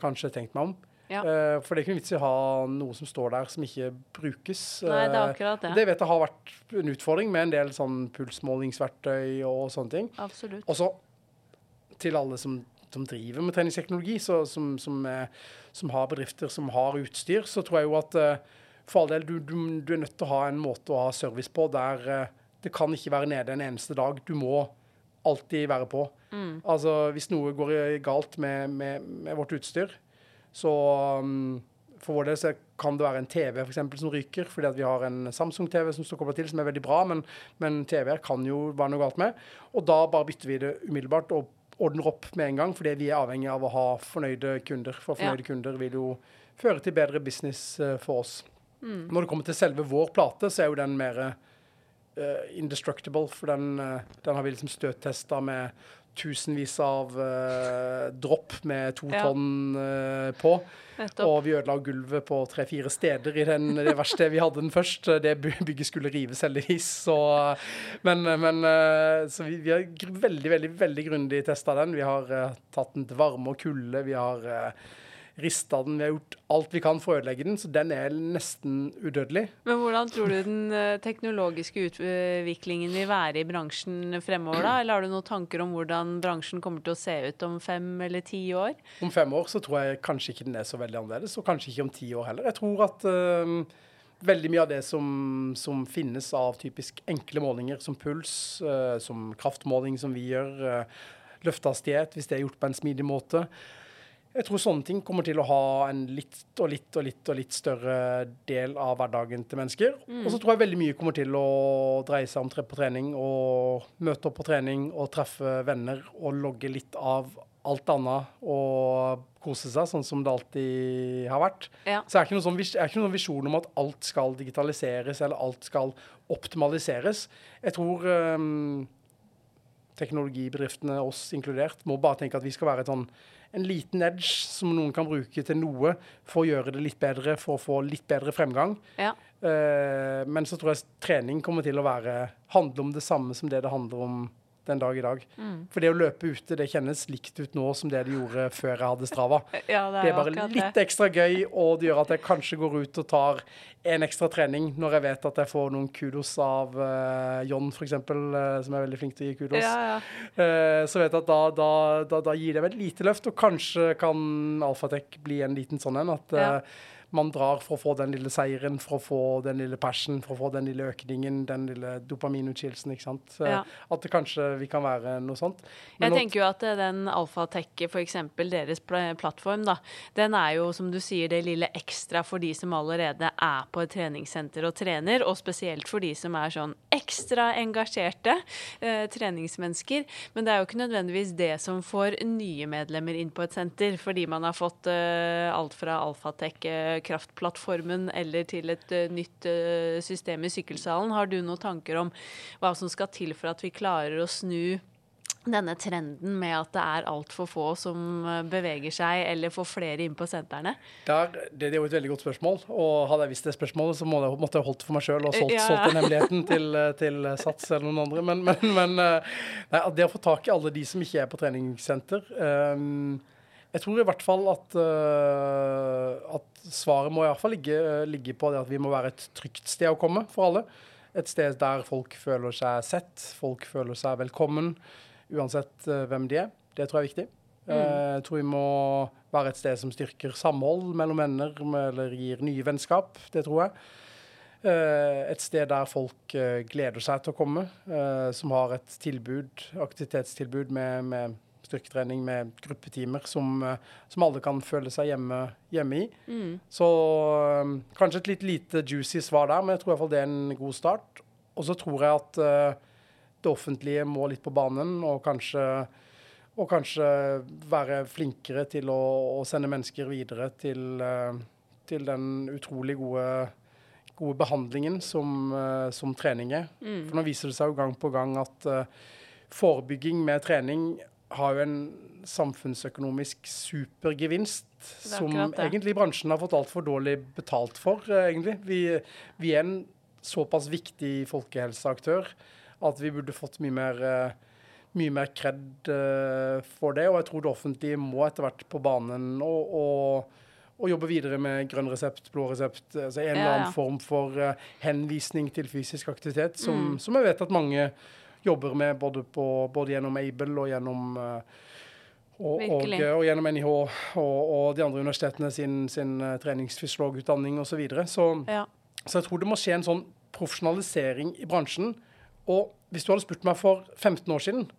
kanskje tenkt meg om. Ja. Uh, for det er ikke noen vits i å ha noe som står der som ikke brukes. Nei, det er Eh, akkurat det. det vet jeg har vært en utfordring med en del sånn pulsmålingsverktøy og sånne ting. Absolutt. Og så til alle som, som driver med treningsteknologi, så, som, som, som har bedrifter som har utstyr, så tror jeg jo at for all del, du, du, du er nødt til å ha en måte å ha service på der det kan ikke være nede en eneste dag. Du må alltid være på. Altså hvis noe går galt med, med, med vårt utstyr, så um, for vår del så kan det være en TV for eksempel, som ryker, fordi at vi har en Samsung-TV som står kobla til, som er veldig bra, men, men TV-er kan jo være noe galt med. Og da bare bytter vi det umiddelbart og ordner opp med en gang, fordi vi er avhengig av å ha fornøyde kunder. For Ja. fornøyde kunder vil jo føre til bedre business eh, for oss. Når det kommer til selve vår plate, så er jo den mer eh, indestructible, for den, eh, den har vi liksom støttesta med tusenvis av eh, dropp med to Ja. tonn på. Nettopp. Og vi ødela gulvet på tre-fire steder i den, det verste vi hadde den først. Det bygget skulle rives, heldigvis. Så, men, men så vi, vi har veldig, veldig veldig grundig testa den. Vi har tatt den til varme og kulde. Vi har uh, rista den. Vi har gjort alt vi kan for å ødelegge den, så den er nesten udødelig. Men hvordan tror du den eh, teknologiske utviklingen vil være i bransjen fremover, da? Eller har du noen tanker om hvordan bransjen kommer til å se ut om fem eller ti år? Om fem år så tror jeg kanskje ikke den er så veldig annerledes, og kanskje ikke om ti år heller. Jeg tror at eh, veldig mye av det som, som finnes av typisk enkle målinger, som puls, uh, som kraftmåling som vi gjør, uh, løftehastighet, hvis det er gjort på en smidig måte. Jeg tror sånne ting kommer til å ha en litt og litt og litt og litt større del av hverdagen til mennesker. Og så tror jeg veldig mye kommer til å dreie seg om tre på trening og møte opp på trening og treffe venner og logge litt av alt annet og kose seg, sånn som det alltid har vært. Ja. Så jeg er ikke noen sånn, jeg er ikke noen visjon om at alt skal digitaliseres eller alt skal optimaliseres. Jeg tror um, teknologibedriftene, oss inkludert, må bare tenke at vi skal være et sånn, en liten edge som noen kan bruke til noe for å gjøre det litt bedre, for å få litt bedre fremgang. Ja. Uh, men så tror jeg trening kommer til å være, handle om det samme som det det handler om den dag i dag. Mm. For det å løpe ute det kjennes likt ut nå som det det gjorde før jeg hadde Strava. Ja, det er, Det er bare litt det. ekstra gøy, og det gjør at jeg kanskje går ut og tar en ekstra trening når jeg vet at jeg får noen kudos av uh, John, f.eks., uh, som er veldig flink til å gi kudos. Ja, ja. Uh, så vet jeg at da, da, da, da gir det meg et lite løft, og kanskje kan Alfatek bli en liten sånn en. At Ja. Man drar for å få den lille seieren, for å få den lille passion, for å få den lille økningen, den lille dopaminutskillelsen, ikke sant. Ja. At det kanskje vi kan være noe sånt. Men jeg tenker jo at eh, den Alfatech, f.eks. deres pl- plattform, da, den er jo som du sier det lille ekstra for de som allerede er på et treningssenter og trener, og spesielt for de som er sånn ekstra engasjerte eh, treningsmennesker. Men det er jo ikke nødvendigvis det som får nye medlemmer inn på et senter, fordi man har fått eh, alt fra Alfatech, eh, kraftplattformen, eller til et eh, nytt eh, system i sykkelsalen. Har du noen tanker om hva som skal til for at vi klarer å snu denne trenden med at det er altfor få som eh, beveger seg, eller får flere inn på sentrene? Det, det er jo et veldig godt spørsmål, og hadde jeg visst det spørsmålet, så måtte jeg, måtte jeg holdt det for meg sjøl og solgt, Ja. solgt den hemmeligheten til, til Sats eller noen andre. Men, men, men nei, det å få tak i alle de som ikke er på treningssenter ehm, Jeg tror i hvert fall at, uh, at svaret må i hvert fall ligge, ligge på det at vi må være et trygt sted å komme for alle. Et sted der folk føler seg sett, folk føler seg velkommen, uansett uh, hvem de er. Det tror jeg er viktig. Eh, Jeg tror vi må være et sted som styrker samhold mellom venner, eller gir nye vennskap. Det tror jeg. Et sted der folk gleder seg til å komme, som har et tilbud, aktivitetstilbud med, med styrketrening, med gruppetimer, som, eh, som alle kan føle seg hjemme, hjemme i. Mm. Så eh, kanskje et litt lite juicy svar der, men jeg tror i hvert fall det er en god start. Og så tror jeg at eh, det offentlige må litt på banen, og kanskje, og kanskje være flinkere til å, å sende mennesker videre til, til den utrolig gode, gode behandlingen som, som trening er. Mm. For nå viser det seg jo gang på gang at uh, forebygging med trening har jo en samfunnsøkonomisk supergevinst er som egentlig bransjen har fått altfor dårlig betalt for, eh, egentlig. Vi, vi er en såpass viktig folkehelseaktør at vi burde fått mye mer, eh, mye mer kred eh, for det. Og jeg tror det offentlige må etter hvert på banen og, og, og jobbe videre med grønn resept, blå resept. Altså en eller Ja, ja. annen form for henvisning til fysisk aktivitet, som, Mm. som jeg vet at mange jobber med både, på, både gjennom Able og gjennom eh, og, og, og gjennom NIH og, og de andre universitetene sin, sin eh, treningsfysiologutdanning osv. Så, videre. så Ja. så jeg tror det må skje en sånn profesjonalisering i bransjen. Og hvis du hadde spurt meg for 15 år siden,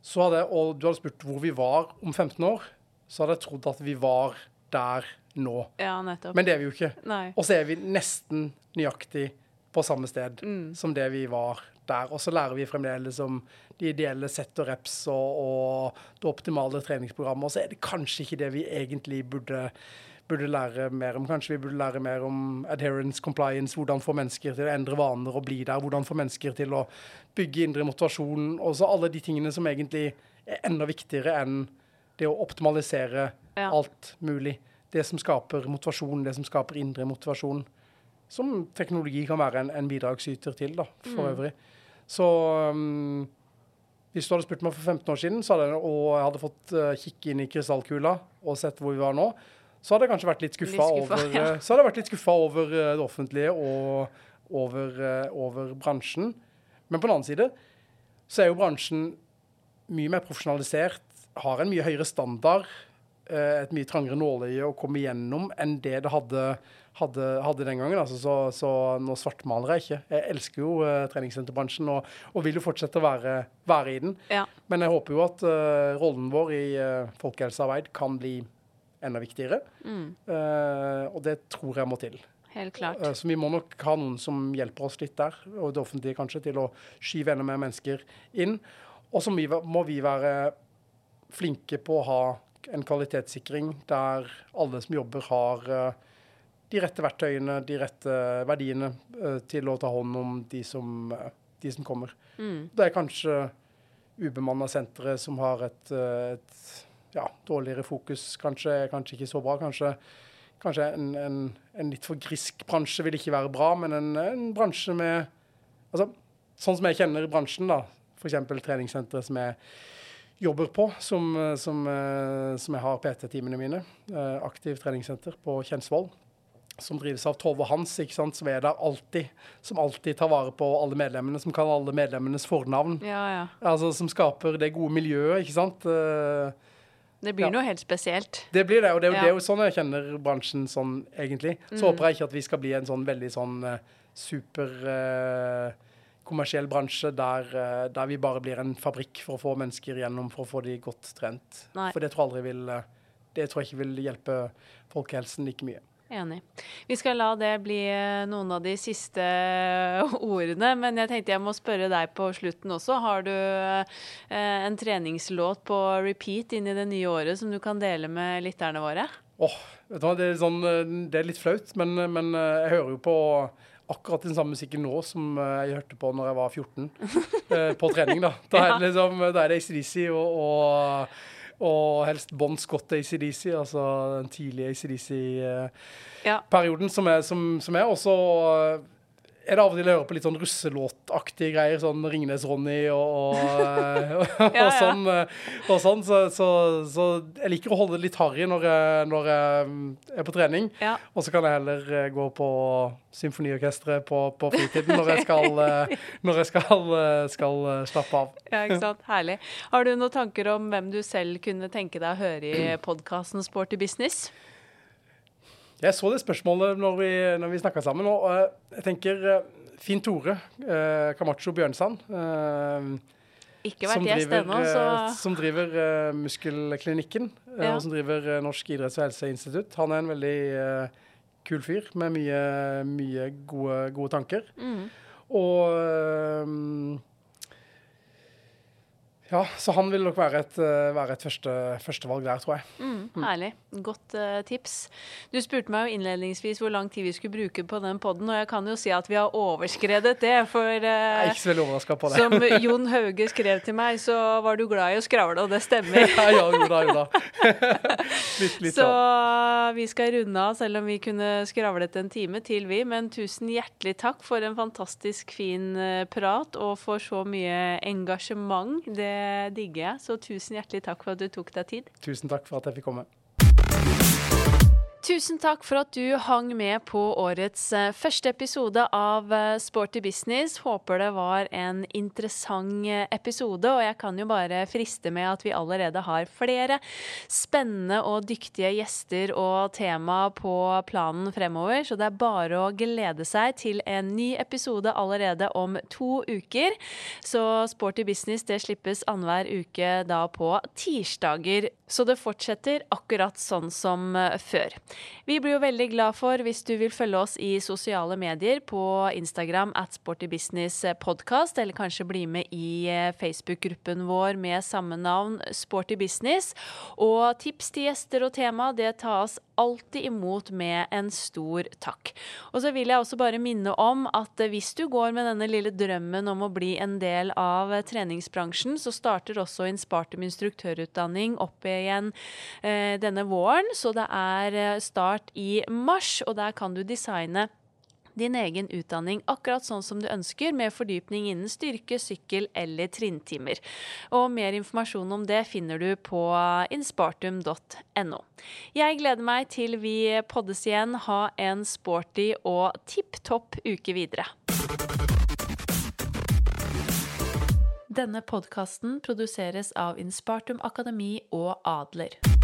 så hadde, og du hadde spurt hvor vi var om 15 år, så hadde jeg trodd at vi var der nå. ja, nettopp. Men det er vi jo ikke. Nei. Og så er vi nesten nøyaktig på samme sted Mm. som det vi var der. Og så lærer vi fremdeles om de ideelle sett og reps og, og det optimale treningsprogrammet. Og så er det kanskje ikke det vi egentlig burde, burde lære mer om. Kanskje vi burde lære mer om adherence, compliance, hvordan få mennesker til å endre vaner og bli der. Hvordan få mennesker til å bygge indre motivasjon. Og så alle de tingene som egentlig er enda viktigere enn det å optimalisere Ja. alt mulig. Det som skaper motivasjon, det som skaper indre motivasjon. Som teknologi kan være en, en bidragsyter til, da, for Mm. øvrig. Så um, hvis du hadde spurt meg for 15 år siden, så hadde og jeg hadde fått uh, kikke inn i krystallkula og sett hvor vi var nå, så hadde jeg kanskje vært litt skuffa over, ja. uh, så hadde jeg vært litt over uh, det offentlige og over, uh, over bransjen. Men på den annen side så er jo bransjen mye mer profesjonalisert, har en mye høyere standard, eh, et mye trangere nåløye å komme igjennom enn det det hadde, hadde, hadde den gangen. Altså, så, så nå svartmaler jeg ikke. Jeg elsker jo uh, treningssenterbransjen og, og vil jo fortsette å være, være i den. Ja. Men jeg håper jo at uh, rollen vår i uh, folkehelsearbeid kan bli enda viktigere. Mm. Eh, og det tror jeg må til. Helt klart. Eh, Så vi må nok ha noen som hjelper oss litt der, og det offentlige kanskje, til å skyve enda mer mennesker inn. Og så må vi- være flinke på å ha en kvalitetssikring der alle som jobber, har eh, de rette verktøyene, de rette verdiene eh, til å ta hånd om de som, eh, de som kommer. Mm. Det er kanskje ubemanna sentre som har et, eh, et ja, dårligere fokus. Kanskje, kanskje ikke så bra. Kanskje, kanskje en, en, en litt for grisk bransje vil ikke være bra, men en, en bransje med altså, Sånn som jeg kjenner bransjen, da, f.eks. treningssenteret som jeg jobber på, som, som, som jeg har PT-timene mine. Aktiv treningssenter på Kjensvoll. Som drives av Tove Hans, som er der alltid. Som alltid tar vare på alle medlemmene, som kan alle medlemmenes fornavn. Ja, ja. Altså Som skaper det gode miljøet, ikke sant. Eh, Det blir Ja. noe helt spesielt. Det blir det, og det, er det er jo sånn jeg kjenner bransjen sånn egentlig. Så Mm. håper jeg ikke at vi skal bli en sånn veldig sånn eh, super uh, kommersiell bransje der, uh, der vi bare blir en fabrikk for å få mennesker gjennom for å få de godt trent. Nei. For det tror jeg aldri vil Det tror jeg ikke vil hjelpe folkehelsen like mye. Enig. Vi skal la det bli eh, noen av de siste ordene, men jeg tenkte jeg må spørre deg på slutten også. Har du eh, en treningslåt på repeat inn i det nye året som du kan dele med lytterne våre? Åh, vet du hva, det er, sånn, eh, det er litt flaut, men, men eh, jeg hører jo på akkurat den samme musikken nå som eh, jeg hørte på når jeg var 14, eh, på trening. Da Da er det, liksom, da er det ACDC og, og, og helst Bon Scott ACDC, altså den tidlige ACDC-perioden, Ja. som, som, som er også eh, er det av og til jeg hører på litt sånn russelåtaktige greier, sånn Ringnes-Ronny og, og, og, Ja, ja. sånn. eh, Og sånn så, så, så jeg liker å holde det litt harry når når jeg mm, er på trening. Ja. Og så kan jeg heller eh, gå på symfoniorkesteret på, på fritiden når jeg skal, eh, når jeg skal, eh, skal eh, slappe av. ja, ikke sant. Herlig. Har du noen tanker om hvem du selv kunne tenke deg å høre i podkasten Sporty business? Jeg så det spørsmålet når vi, når vi snakka sammen, og eh, jeg tenker eh, Finn Tore eh, Camacho Bjørnsand. eh, Ikke vært gjest ennå, så som driver eh, Muskelklinikken, Ja. og som driver Norsk idretts- og helseinstitutt. Han er en veldig kul fyr med mye, mye gode, gode tanker. mm. Og Ja, så han vil nok være et, eh, være et første, førstevalg der, tror jeg. Mm, herlig. Godt uh, tips. Du spurte meg jo innledningsvis hvor lang tid vi skulle bruke på den podden, og jeg kan jo si at vi har overskredet det. For Jeg eh, er ikke så veldig overraska på det. som Jon Hauge skrev til meg, så var du glad i å skravle, og det stemmer. ja, ja, jo da, jo da. litt, litt Så vi skal runde av, selv om vi kunne skravlet en time til, vi. Men tusen hjertelig takk for en fantastisk fin prat, og for så mye engasjement. Det digger jeg. Så tusen hjertelig takk for at du tok deg tid. Tusen takk for at jeg fikk komme. Tusen takk for at du hang med på årets eh, første episode av eh, Sporty business. Håper det var en interessant eh, episode, og jeg kan jo bare friste med at vi allerede har flere spennende og dyktige gjester og tema på planen fremover, så det er bare å glede seg til en ny episode allerede om to uker. Så Sporty business det slippes annenhver uke da på tirsdager, så det fortsetter akkurat sånn som før. Vi blir jo veldig glad for hvis du vil følge oss i sosiale medier på Instagram at sportybusinesspodkast, eller kanskje bli med i eh, Facebook-gruppen vår med samme navn, Sporty Business. Og tips til gjester og tema, det tas alltid imot med en stor takk. Og så vil jeg også bare minne om at eh, hvis du går med denne lille drømmen om å bli en del av eh, treningsbransjen, så starter også Inspartum instruktørutdanning opp igjen eh, denne våren. Så det er start i mars, og der kan du designe din egen utdanning akkurat sånn som du ønsker, med fordypning innen styrke, sykkel eller trinntimer. Og mer informasjon om det finner du på inspartum.no. Jeg gleder meg til vi poddes igjen. Ha en sporty og tipp topp uke videre. Denne podkasten produseres av Inspartum Akademi og Adler.